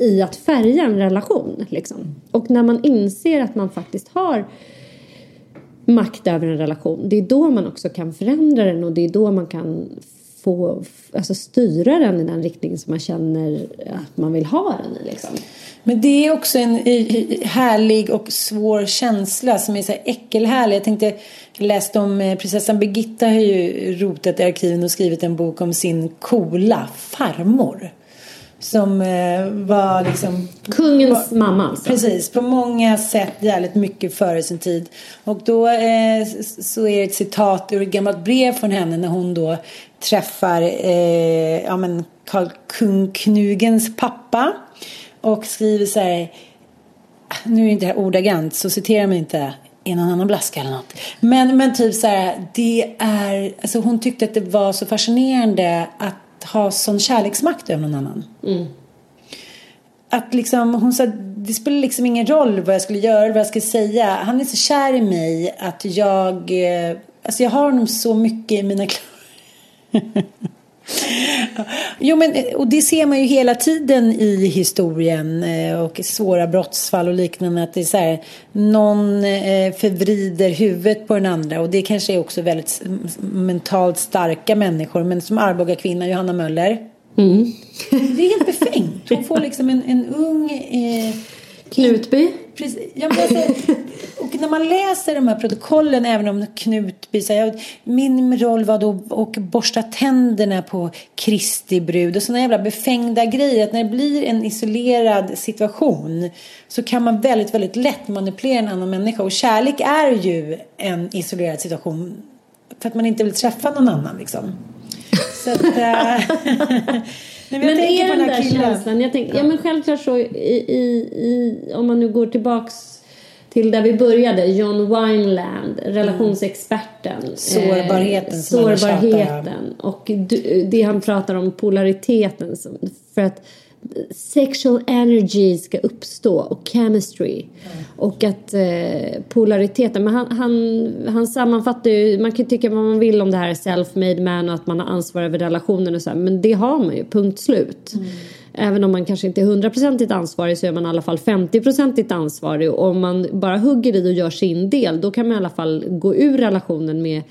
i att färga en relation. Liksom. Och när man inser att man faktiskt har makt över en relation, det är då man också kan förändra den och det är då man kan få alltså, styra den i den riktning som man känner att man vill ha den i. Liksom. Men det är också en härlig och svår känsla som är så här äckelhärlig. Jag tänkte, jag läste om eh, prinsessan Birgitta har ju rotat i arkiven och skrivit en bok om sin coola farmor. Som eh, var liksom... Kungens var, mamma alltså. Precis, på många sätt jävligt mycket före sin tid. Och då eh, så är det ett citat ur ett gammalt brev från henne när hon då träffar eh, ja, men Karl Kung Knugens pappa. Och skriver så här. Nu är det inte det här ordagrant så citera mig inte i någon annan blaska eller något. Men, men typ så här. Det är, alltså hon tyckte att det var så fascinerande att ha sån kärleksmakt över någon annan. Mm. Att liksom, hon sa det spelar liksom ingen roll vad jag skulle göra, vad jag skulle säga. Han är så kär i mig att jag, eh, alltså jag har honom så mycket i mina kläder. Jo, men och det ser man ju hela tiden i historien eh, och svåra brottsfall och liknande. Att det är så här, någon eh, förvrider huvudet på den andra och det kanske är också väldigt mentalt starka människor. Men som Arboga kvinna Johanna Möller. Mm. Det är helt befängt. Hon får liksom en, en ung eh, Knutby. Precis. Ja, alltså, och när man läser de här protokollen, även om Knutby säger min roll var då att borsta tänderna på Kristi brud och sådana jävla befängda grejer. Att när det blir en isolerad situation så kan man väldigt, väldigt lätt manipulera en annan människa. Och kärlek är ju en isolerad situation för att man inte vill träffa någon annan liksom. Så att, eh, äh, men, men är den, den där killen. känslan, jag tänker, ja. ja. men självklart så i, i, i, om man nu går tillbaks till där vi började, John Wineland, relationsexperten. Mm. Sårbarheten. Eh, sårbarheten. Och det han pratar om, polariteten. För att sexual energy ska uppstå och chemistry. Mm. Och att eh, polariteten, men han, han, han sammanfattar ju, man kan tycka vad man vill om det här self-made man och att man har ansvar över relationen och så här, men det har man ju, punkt slut. Mm. Även om man kanske inte är hundraprocentigt ansvarig så är man i alla fall 50-procentigt ansvarig och om man bara hugger i och gör sin del då kan man i alla fall gå ur relationen med,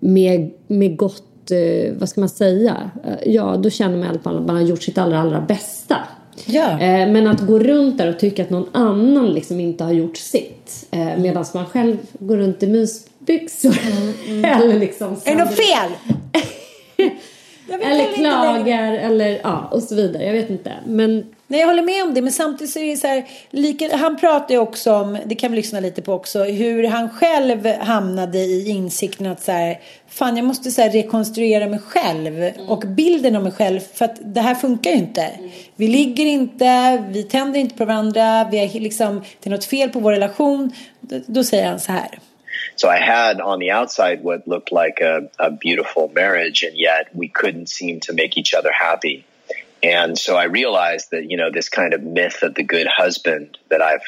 med, med gott eh, vad ska man säga, eh, ja då känner man i alla fall att man har gjort sitt allra, allra bästa. Ja. Eh, men att gå runt där och tycka att någon annan liksom inte har gjort sitt eh, medan man själv går runt i mysbyxor. Mm, mm. eller liksom... Är det något fel? eller klagar eller ja och så vidare. Jag vet inte. Men Nej, jag håller med om det, men samtidigt så är det så här, lika, han pratar ju också om, det kan vi lyssna lite på också, hur han själv hamnade i insikten att så här, fan jag måste så här, rekonstruera mig själv mm. och bilden av mig själv för att det här funkar ju inte. Mm. Vi ligger inte, vi tänder inte på varandra, vi är liksom, det är något fel på vår relation. Då, då säger han så här. So I had on the outside what looked like a, a beautiful marriage, and yet we couldn't seem to make each other happy. And so I realized that, you know, this kind of myth of the good husband that I've,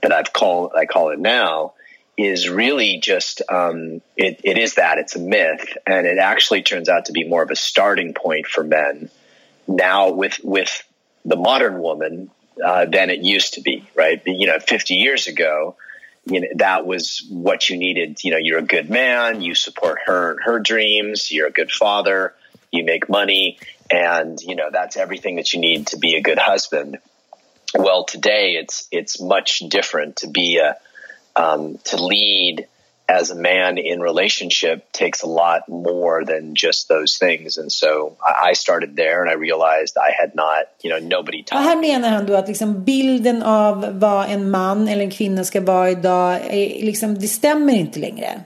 that I've called, I call it now is really just, um, it, it is that it's a myth. And it actually turns out to be more of a starting point for men now with, with the modern woman, uh, than it used to be, right? You know, 50 years ago, you know, that was what you needed. You know, you're a good man, you support her and her dreams, you're a good father, you make money, and you know that's everything that you need to be a good husband. Well, today it's it's much different to be a um, to lead as a man in relationship takes a lot more than just those things. And so I started there and I realized I had not, you know, nobody taught Här menar han då att liksom bilden av vad en man eller en kvinna ska vara idag, är, liksom, det stämmer inte längre.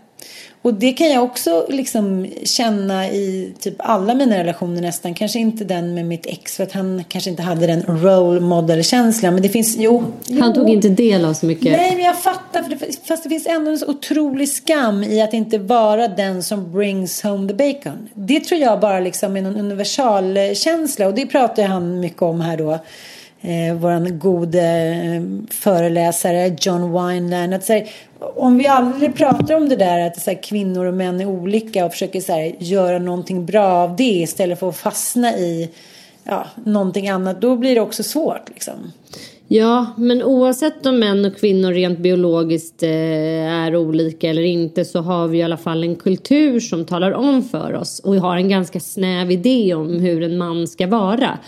Och det kan jag också liksom känna i typ alla mina relationer nästan. Kanske inte den med mitt ex för att han kanske inte hade den role model-känslan. Men det finns, jo, jo. Han tog inte del av så mycket. Nej, men jag fattar. För det, fast det finns ändå en så otrolig skam i att inte vara den som brings home the bacon. Det tror jag bara liksom är någon universalkänsla. Och det pratar han mycket om här då eh, vår gode eh, föreläsare John Wineland. Att, här, om vi aldrig pratar om det där att så här, kvinnor och män är olika och försöker så här, göra någonting bra av det istället för att fastna i ja, någonting annat, då blir det också svårt. Liksom. Ja, men oavsett om män och kvinnor rent biologiskt eh, är olika eller inte så har vi i alla fall en kultur som talar om för oss och vi har en ganska snäv idé om hur en man ska vara.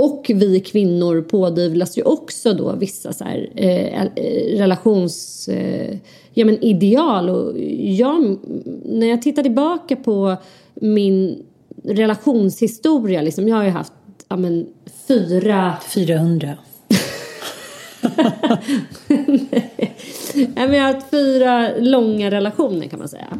Och vi kvinnor pådyvlas ju också då vissa så här, eh, relations... Eh, ja, men ideal. Och jag, när jag tittar tillbaka på min relationshistoria, liksom, jag har ju haft ja, men, fyra... 400. Nej. Jag har haft fyra långa relationer kan man säga.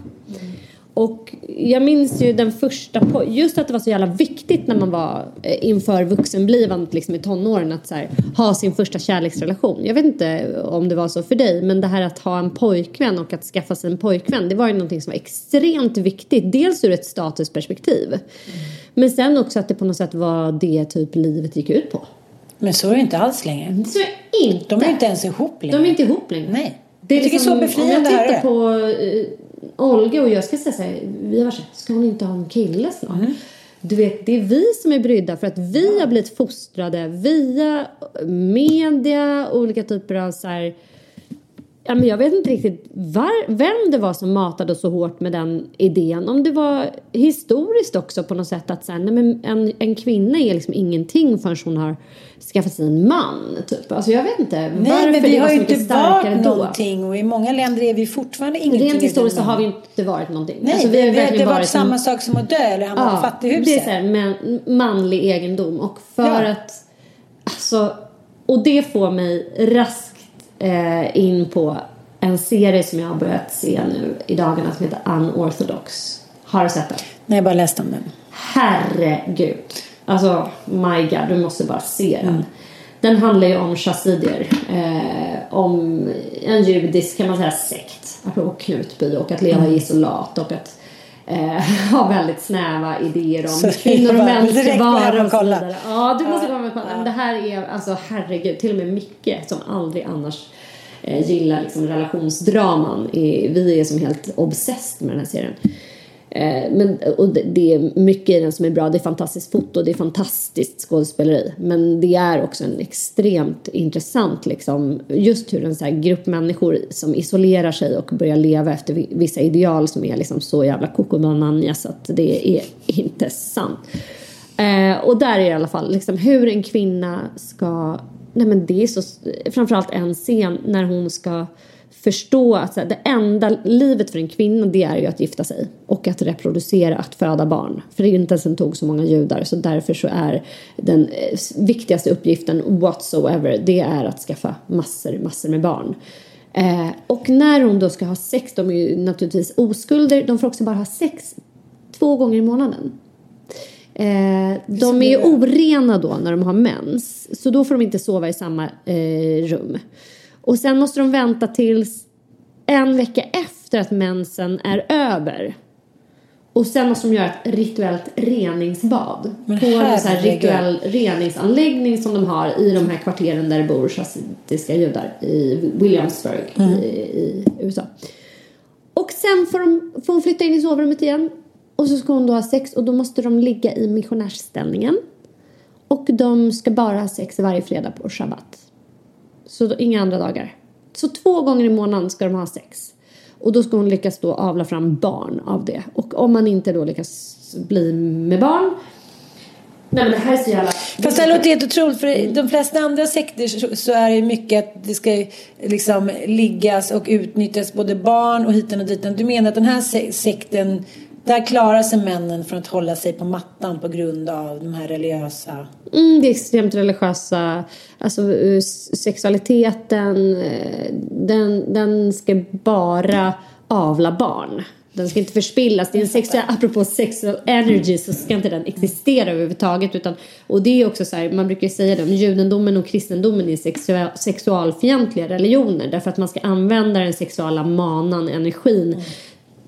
Och jag minns ju den första, just att det var så jävla viktigt när man var eh, inför vuxenblivandet liksom i tonåren att här, ha sin första kärleksrelation. Jag vet inte om det var så för dig men det här att ha en pojkvän och att skaffa sig en pojkvän det var ju någonting som var extremt viktigt. Dels ur ett statusperspektiv mm. men sen också att det på något sätt var det typ livet gick ut på. Men så är det inte alls längre. Så inte. De är inte ens ihop längre. De är inte ihop längre. Nej. Det är jag tycker liksom, så befriande Om jag tittar på uh, Olga och jag ska säga så här, vi har varit så här, ska hon inte ha en kille snart? Mm. Du vet, det är vi som är brydda för att vi har blivit fostrade via media, olika typer av så här, Ja, men jag vet inte riktigt var, vem det var som matade så hårt med den idén. Om det var historiskt också på något sätt att så här, nej, men en, en kvinna är liksom ingenting förrän hon har skaffat sig en man. Typ. Alltså jag vet inte nej, varför men vi det har var ju så inte varit då. någonting och i många länder är vi fortfarande ingenting. Rent historiskt så har vi inte varit någonting. Nej, alltså, vi, har vi, det har varit samma sak som att dö eller hamna ja, på fattighuset. Det är så här, men, manlig egendom och för Ja. att alltså, och det får mig raskt eh, in på en serie som jag har börjat se nu i dagarna som heter Unorthodox. Har du sett den? Nej, jag bara läste om den. Herregud. Alltså, my god, du måste bara se den. Den handlar ju om chassidier. Eh, om en judisk, kan man säga, sekt. Apropå Knutby och att leva i isolat och att eh, ha väldigt snäva idéer om Så kvinnor och jag bara, män ska direkt går jag hem vara och så vidare. Ja, du måste komma och kolla. Men det här är, alltså herregud, till och med Micke som aldrig annars eh, gillar liksom relationsdraman. Vi är som helt obsessed med den här serien. Eh, men, och det, är mycket i den som är bra. Det är fantastiskt foto, det är fantastiskt skådespeleri. Men det är också en extremt intressant, liksom, just hur en så här grupp människor som isolerar sig och börjar leva efter vissa ideal som är liksom så jävla koko så att det är inte sant. Eh, och där är det i alla fall liksom hur en kvinna ska, nej men det är så, framförallt en scen när hon ska förstå att så här, det enda livet för en kvinna det är ju att gifta sig och att reproducera, att föda barn. För det är ju inte ens tog så många judar så därför så är den eh, viktigaste uppgiften whatsoever det är att skaffa massor, massor med barn. Eh, och när hon då ska ha sex, de är ju naturligtvis oskulder, de får också bara ha sex två gånger i månaden. Eh, de är ju orena då när de har mens. Så då får de inte sova i samma eh, rum. Och sen måste de vänta tills en vecka efter att mensen är över. Och sen måste de göra ett rituellt reningsbad. Men på en sån här rituell reningsanläggning som de har i de här kvarteren där det bor chassidiska judar i Williamsburg Mm. i, i USA. Och sen får, de, får hon flytta in i sovrummet igen. Och så ska hon då ha sex och då måste de ligga i missionärsställningen. Och de ska bara ha sex varje fredag på shabbat. Så då, inga andra dagar. Så två gånger i månaden ska de ha sex. Och då ska hon lyckas då avla fram barn av det. Och om man inte då lyckas bli med barn. Nej men det här är så jävla... Fast det här låter helt otroligt för i de flesta andra sekter så, är det mycket att det ska liksom liggas och utnyttjas både barn och hiten och ditan. Du menar att den här sekten där klarar sig männen från att hålla sig på mattan på grund av de här religiösa... Mm, det extremt religiösa, alltså eh, sexualiteten, eh, den, den ska bara avla barn. Den ska inte förspillas. Det är en sexuell, apropå sexual energy så ska inte den existera överhuvudtaget. Utan, och det är också så här, man brukar säga det om judendomen och kristendomen är sexual, sexualfientliga religioner. Därför att man ska använda den sexuella manan, energin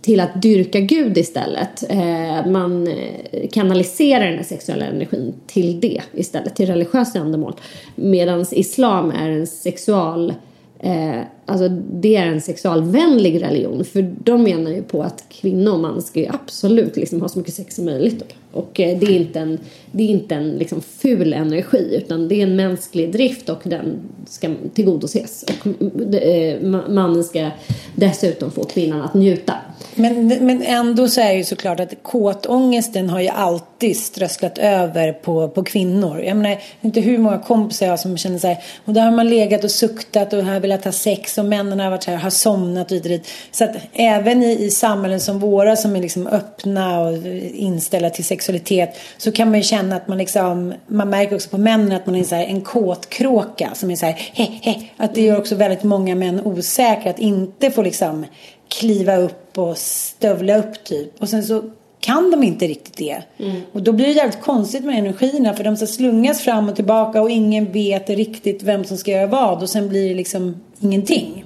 till att dyrka Gud istället. Eh, man eh, kanaliserar den här sexuella energin till det istället, till religiösa ändamål. Medan islam är en sexual eh, alltså det är en sexualvänlig religion. För de menar ju på att kvinna och man ska ju absolut liksom ha så mycket sex som möjligt. Och eh, det är inte en, det är inte en liksom ful energi utan det är en mänsklig drift och den ska tillgodoses. Och eh, mannen ska dessutom få kvinnan att njuta. Men, men ändå så är det ju såklart att kåtångesten har ju alltid strösslat över på, på kvinnor. Jag menar, inte hur många kompisar jag har som känner sig och där har man legat och suktat och här velat ha sex liksom männen har varit här, har somnat och dit. Så att även i, i samhällen som våra som är liksom öppna och inställda till sexualitet så kan man ju känna att man liksom, man märker också på männen att man är så här, en kåtkråka som är så här, he, he. Att det gör också väldigt många män osäkra att inte få liksom kliva upp och stövla upp typ. Och sen så kan de inte riktigt det. Mm. Och då blir det jävligt konstigt med energierna för de ska slungas fram och tillbaka och ingen vet riktigt vem som ska göra vad och sen blir det liksom ingenting.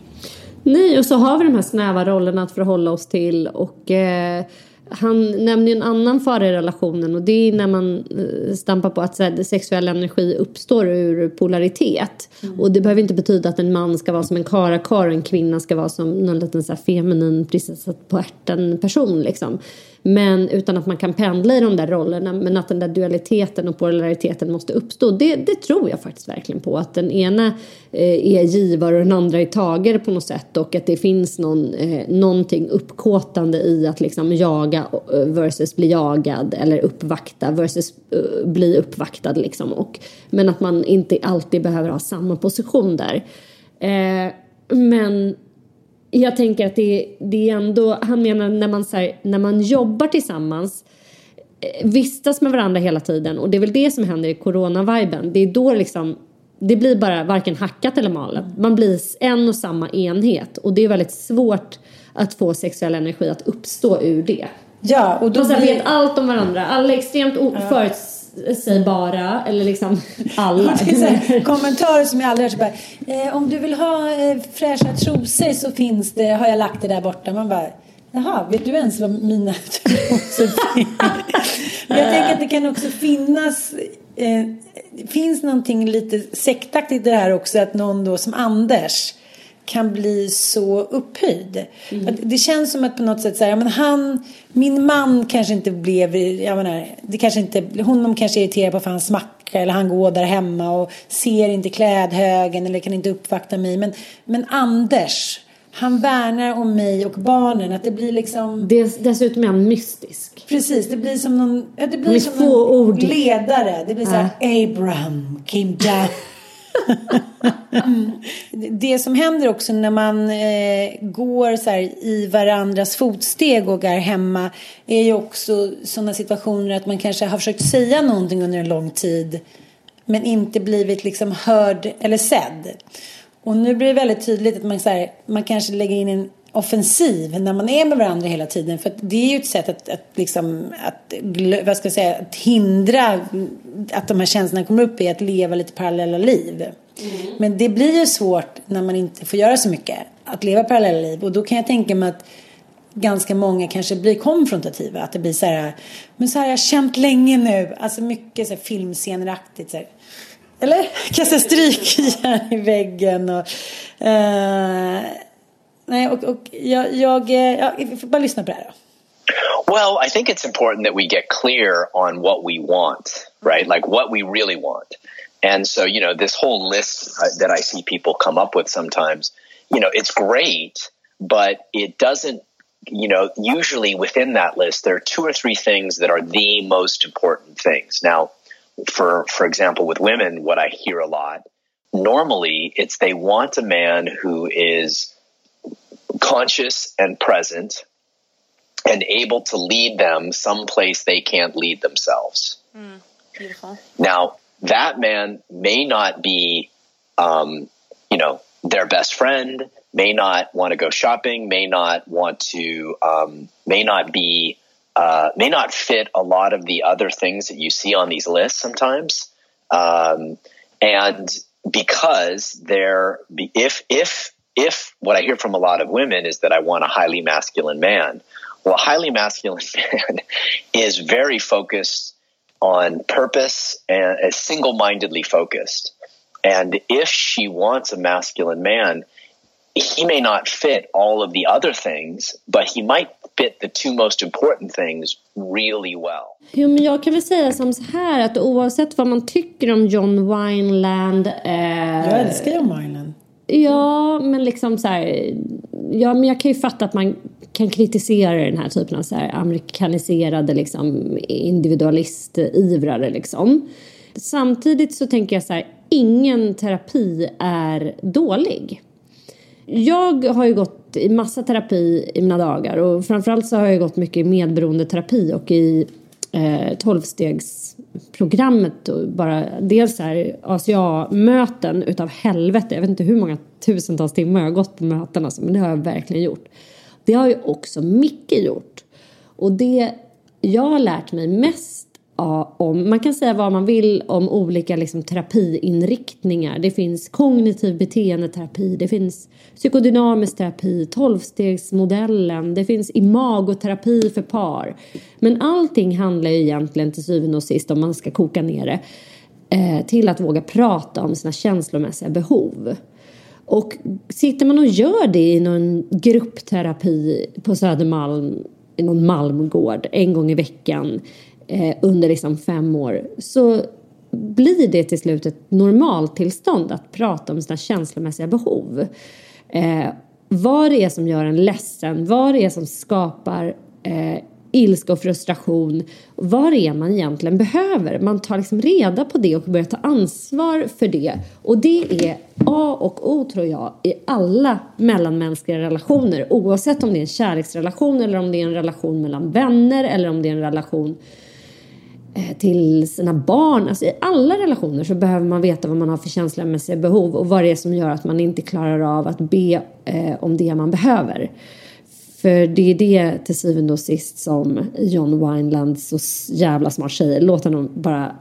Nej, och så har vi de här snäva rollerna att förhålla oss till och eh, han nämner en annan fara i relationen och det är när man eh, stampar på att här, sexuell energi uppstår ur polaritet. Mm. Och det behöver inte betyda att en man ska vara som en karakar och en kvinna ska vara som någon liten så här, feminin prinsessa på ärten person liksom. Men utan att man kan pendla i de där rollerna men att den där dualiteten och polariteten måste uppstå. Det, det tror jag faktiskt verkligen på. Att den ena eh, är givare och den andra är tagare på något sätt och att det finns någon, eh, någonting uppkåtande i att liksom jaga eh, versus bli jagad eller uppvakta versus uh, bli uppvaktad liksom. Och, men att man inte alltid behöver ha samma position där. Eh, men jag tänker att det, det är ändå, han menar när man, så här, när man jobbar tillsammans eh, vistas med varandra hela tiden och det är väl det som händer i corona-viben. Det är då liksom det blir bara varken hackat eller malet. Man blir en och samma enhet och det är väldigt svårt att få sexuell energi att uppstå ur det. Ja, och då man blir... vet allt om varandra. Alla är extremt ja. föruts bara eller liksom alla. kommentarer som jag aldrig hört. Eh, om du vill ha eh, fräscha trosor så finns det, har jag lagt det där borta. Man bara, jaha, vet du ens vad mina trosor? Men jag tänker att det kan också finnas eh, finns någonting lite sektaktigt i det här också att någon då som Anders kan bli så upphöjd. Mm. Det känns som att på något sätt så här, men han, min man kanske inte blev, jag menar, det kanske inte, honom kanske irriterar på för han smackar eller han går där hemma och ser inte klädhögen eller kan inte uppvakta mig. Men, men Anders, han värnar om mig och barnen. Att det blir liksom... Des, dessutom är han mystisk. Precis, det blir som någon, det blir som någon ledare. Det blir så här, Abraham came down mm. Det som händer också när man eh, går så här, i varandras fotsteg och är hemma är ju också sådana situationer att man kanske har försökt säga någonting under en lång tid men inte blivit liksom hörd eller sedd. Och nu blir det väldigt tydligt att man, så här, man kanske lägger in en offensiv när man är med varandra hela tiden. För det är ju ett sätt att, att, liksom, att, vad ska jag säga, att hindra att de här känslorna kommer upp i att leva lite parallella liv. Mm. Men det blir ju svårt när man inte får göra så mycket. Att leva parallella liv. Och då kan jag tänka mig att ganska många kanske blir konfrontativa. Att det blir så här, men så här har jag känt länge nu. Alltså mycket så här filmsceneraktigt. Så här. Eller? Kasta strykjärn i väggen och... Uh, nej, och, och jag, jag, jag får bara lyssna på det här då. Well, I think it's important that we get clear on what we want, right? Like what we really want. And so, you know, this whole list uh, that I see people come up with sometimes, you know, it's great, but it doesn't, you know, usually within that list, there are two or three things that are the most important things. Now, for, for example, with women, what I hear a lot, normally it's they want a man who is conscious and present and able to lead them someplace they can't lead themselves. Mm, beautiful. Now, that man may not be, um, you know, their best friend, may not want to go shopping, may not want to, um, may not be, uh, may not fit a lot of the other things that you see on these lists sometimes. Um, and because they're, if, if, if what I hear from a lot of women is that I want a highly masculine man, well, a highly masculine man is very focused on purpose and is single mindedly focused. And if she wants a masculine man, he may not fit all of the other things, but he might fit the two most important things really well. Jo, men jag kan väl säga som så här att oavsett vad man tycker om John Wineland. Eh, jag älskar John Wineland. Ja, men liksom så här. Ja, men jag kan ju fatta att man kan kritisera den här typen av så här amerikaniserade liksom individualistivrare liksom. Samtidigt så tänker jag så här, ingen terapi är dålig. Jag har ju gått i massa terapi i mina dagar och framförallt så har jag gått mycket i medberoendeterapi och i Eh, tolvstegsprogrammet och bara dels här ACA-möten utav helvete. Jag vet inte hur många tusentals timmar jag har gått på möten alltså, men det har jag verkligen gjort. Det har ju också Micke gjort. Och det jag har lärt mig mest om, man kan säga vad man vill om olika liksom, terapiinriktningar. Det finns kognitiv beteendeterapi, det finns psykodynamisk terapi, tolvstegsmodellen, det finns imagoterapi för par. Men allting handlar ju egentligen till syvende och sist, om man ska koka ner det, eh, till att våga prata om sina känslomässiga behov. Och sitter man och gör det i någon gruppterapi på Södermalm, i någon Malmgård, en gång i veckan eh, under liksom fem år så blir det till slut ett normaltillstånd att prata om sina känslomässiga behov. Eh, vad det är som gör en ledsen, vad det är som skapar eh, ilska och frustration. Vad det är man egentligen behöver. Man tar liksom reda på det och börjar ta ansvar för det. Och det är A och O tror jag i alla mellanmänskliga relationer. Oavsett om det är en kärleksrelation eller om det är en relation mellan vänner eller om det är en relation Eh, Eh, till sina barn. Alltså I alla relationer så behöver man veta vad man har för känslomässiga behov och vad det är som gör att man inte klarar av att be eh, om det man behöver. För det är det till syvende och sist som John Wineland så jävla smart säger. Låt honom bara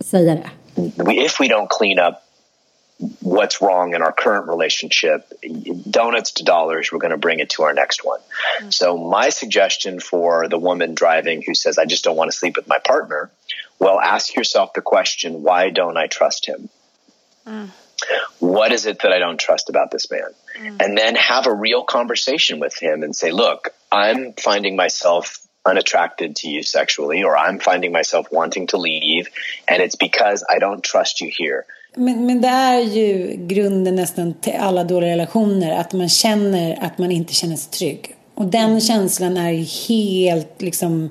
säga det. If we don't clean up what's wrong in our current relationship, donuts to dollars, we're going to bring it to our next one. Mm. So, my suggestion for the woman driving who says, I just don't want to sleep with my partner, well, ask yourself the question, why don't I trust him? Mm. What is it that I don't trust about this man? Mm. And then have a real conversation with him and say, look, I'm finding myself unattracted to you sexually, or I'm finding myself wanting to leave, and it's because I don't trust you here. Men, men det är ju grunden nästan till alla dåliga relationer. Att man känner att man inte känner sig trygg. Och den mm. känslan är ju helt liksom...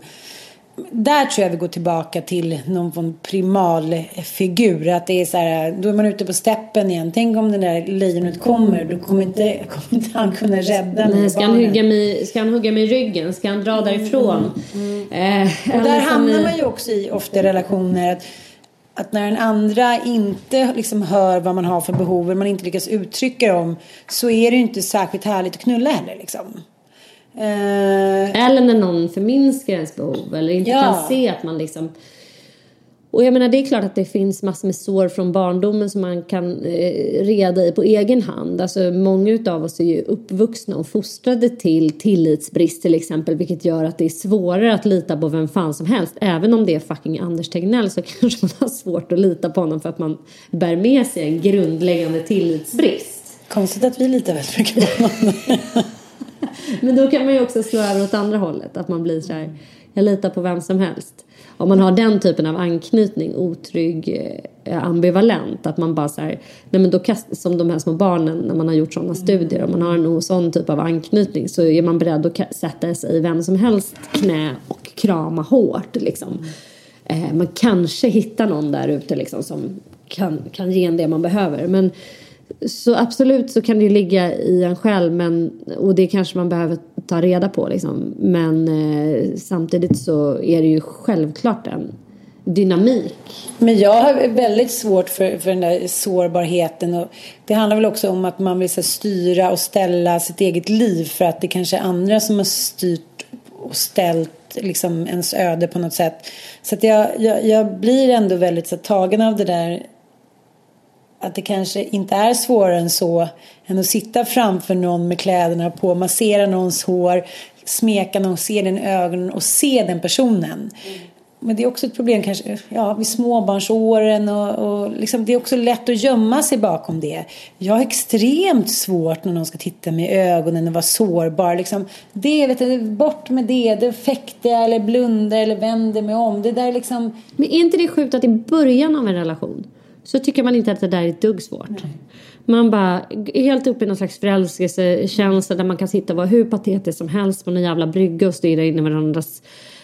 Där tror jag vi går tillbaka till någon primalfigur. Att det är så här, då är man ute på steppen igen. Tänk om det där lejonet kommer. Då kommer inte, kommer inte han kunna rädda Nej, ska, han hugga mig, ska han hugga mig i ryggen? Ska han dra därifrån? Mm, mm. Eh, och där hamnar man ju också i ofta relationer. Att, att när den andra inte liksom hör vad man har för behov, man inte lyckas uttrycka dem, så är det ju inte särskilt härligt att knulla heller. Liksom. Uh... Eller när någon förminskar ens behov eller inte ja. kan se att man liksom och jag menar det är klart att det finns massor med sår från barndomen som man kan eh, reda i på egen hand. Alltså många av oss är ju uppvuxna och fostrade till tillitsbrist till exempel vilket gör att det är svårare att lita på vem fan som helst. Även om det är fucking Anders Tegnell så kanske man har svårt att lita på honom för att man bär med sig en grundläggande tillitsbrist. Konstigt att vi litar väldigt mycket på honom. Men då kan man ju också slå över åt andra hållet. Att man blir så här, jag litar på vem som helst om man har den typen av anknytning, otrygg, eh, ambivalent, att man bara så här, nej men då kast, som de här små barnen när man har gjort sådana studier, om man har en sån typ av anknytning så är man beredd att sätta sig i vem som helst knä och krama hårt liksom. Eh, man kanske hittar någon där ute liksom som kan, kan ge en det man behöver. Men så absolut så kan det ju ligga i en själv men, och det kanske man behöver ta reda på liksom. Men eh, samtidigt så är det ju självklart en dynamik. Men jag har väldigt svårt för, för den där sårbarheten. Och det handlar väl också om att man vill så, styra och ställa sitt eget liv för att det kanske är andra som har styrt och ställt liksom ens öde på något sätt. Så att jag, jag, jag blir ändå väldigt så, tagen av det där att det kanske inte är svårare än så än att sitta framför någon med kläderna på, massera någons hår, smeka någon, se den i ögonen och se den personen. Mm. men det är också ett problem kanske ja, vid småbarnsåren och, och liksom, det är också lätt att gömma sig bakom det. Jag har extremt svårt när någon ska titta mig i ögonen och vara sårbar. Liksom, det, vet du, bort med det, det fäktar jag eller blundar eller vänder mig om. Det där liksom... Men är inte det sjukt att i början av en relation så tycker man inte att det där är ett dugg svårt. Nej. Man bara är helt uppe i någon slags förälskelsekänsla där man kan sitta och vara hur patetisk som helst på någon jävla brygga och stirra in i varandras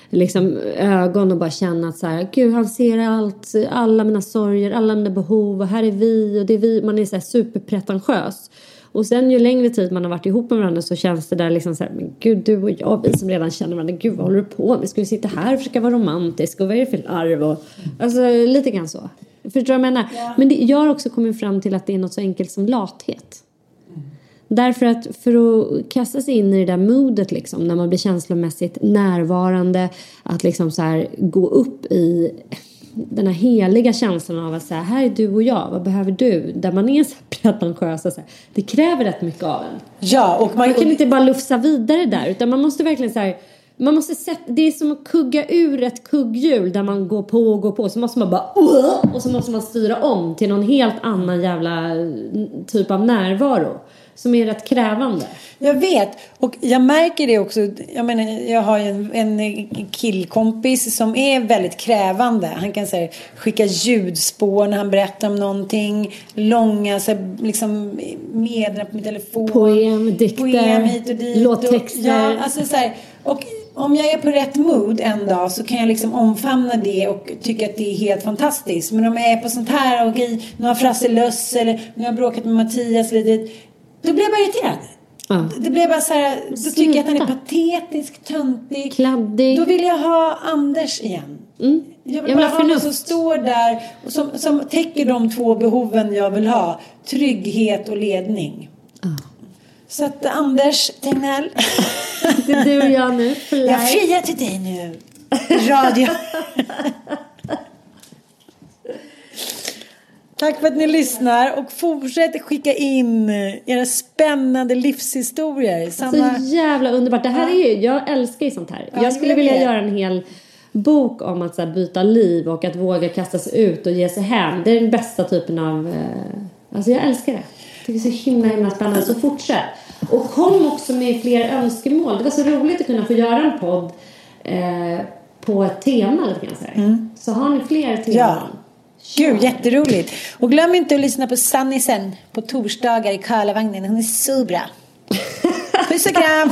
liksom, ögon och bara känna att så här, gud han ser allt, alla mina sorger, alla mina behov och här är vi och det är vi. Man är så här superpretentiös. Och sen ju längre tid man har varit ihop med varandra så känns det där liksom så här, men gud du och jag, vi som redan känner varandra, gud vad håller du på med? Ska vi sitta här och försöka vara romantisk och vad är det för larv? Och, alltså lite grann så. Förstår du vad jag menar? Ja. Men det, jag har också kommit fram till att det är något så enkelt som lathet. Mm. Därför att för att kasta sig in i det där modet liksom, när man blir känslomässigt närvarande, att liksom så här, gå upp i den här heliga känslan av att säga här är du och jag, vad behöver du? Där man är så pretentiös. Så här, det kräver rätt mycket av en. Ja, och man, man kan inte bara lufsa vidare där utan man måste verkligen så här, man måste sätta, det är som att kugga ur ett kugghjul där man går på och går på. Så måste man bara och så måste man styra om till någon helt annan jävla typ av närvaro. Som är rätt krävande. Jag vet. Och jag märker det också. Jag menar, jag har en, en killkompis som är väldigt krävande. Han kan här, skicka ljudspår när han berättar om någonting. Långa så här, liksom, meddelanden på min telefon. Poem, dikter, Poem hit och dit. låttexter. ja, alltså så här, och om jag är på rätt mood en dag så kan jag liksom omfamna det och tycka att det är helt fantastiskt. Men om jag är på sånt här, och nu har Frasse löss eller nu har jag bråkat med Mattias lite, då blir jag bara irriterad. Ja. Det blir bara så här, då tycker jag att han är patetisk, töntig. Kladdig. Då vill jag ha Anders igen. Mm. Jag vill, jag vill ha någon som står där och som, som täcker de två behoven jag vill ha. Trygghet och ledning. Ja. Så att Anders Tegnell. Det är du och jag nu. Jag friar till dig nu. Radio. Tack för att ni lyssnar och fortsätt skicka in era spännande livshistorier. Samma... Så jävla underbart. Det här är ju, jag älskar ju sånt här. Ja, jag skulle vilja göra en hel bok om att så byta liv och att våga kasta sig ut och ge sig hem. Det är den bästa typen av... Eh... Alltså jag älskar det. Det är så himla, himla spännande. Så fortsätt. Och kom också med fler önskemål. Det var så roligt att kunna få göra en podd eh, på ett tema lite grann så, mm. så har ni fler teman? Ja. Gud, jätteroligt. Och glöm inte att lyssna på Sannisen på torsdagar i Karlavagnen. Hon är så bra. Puss och kram!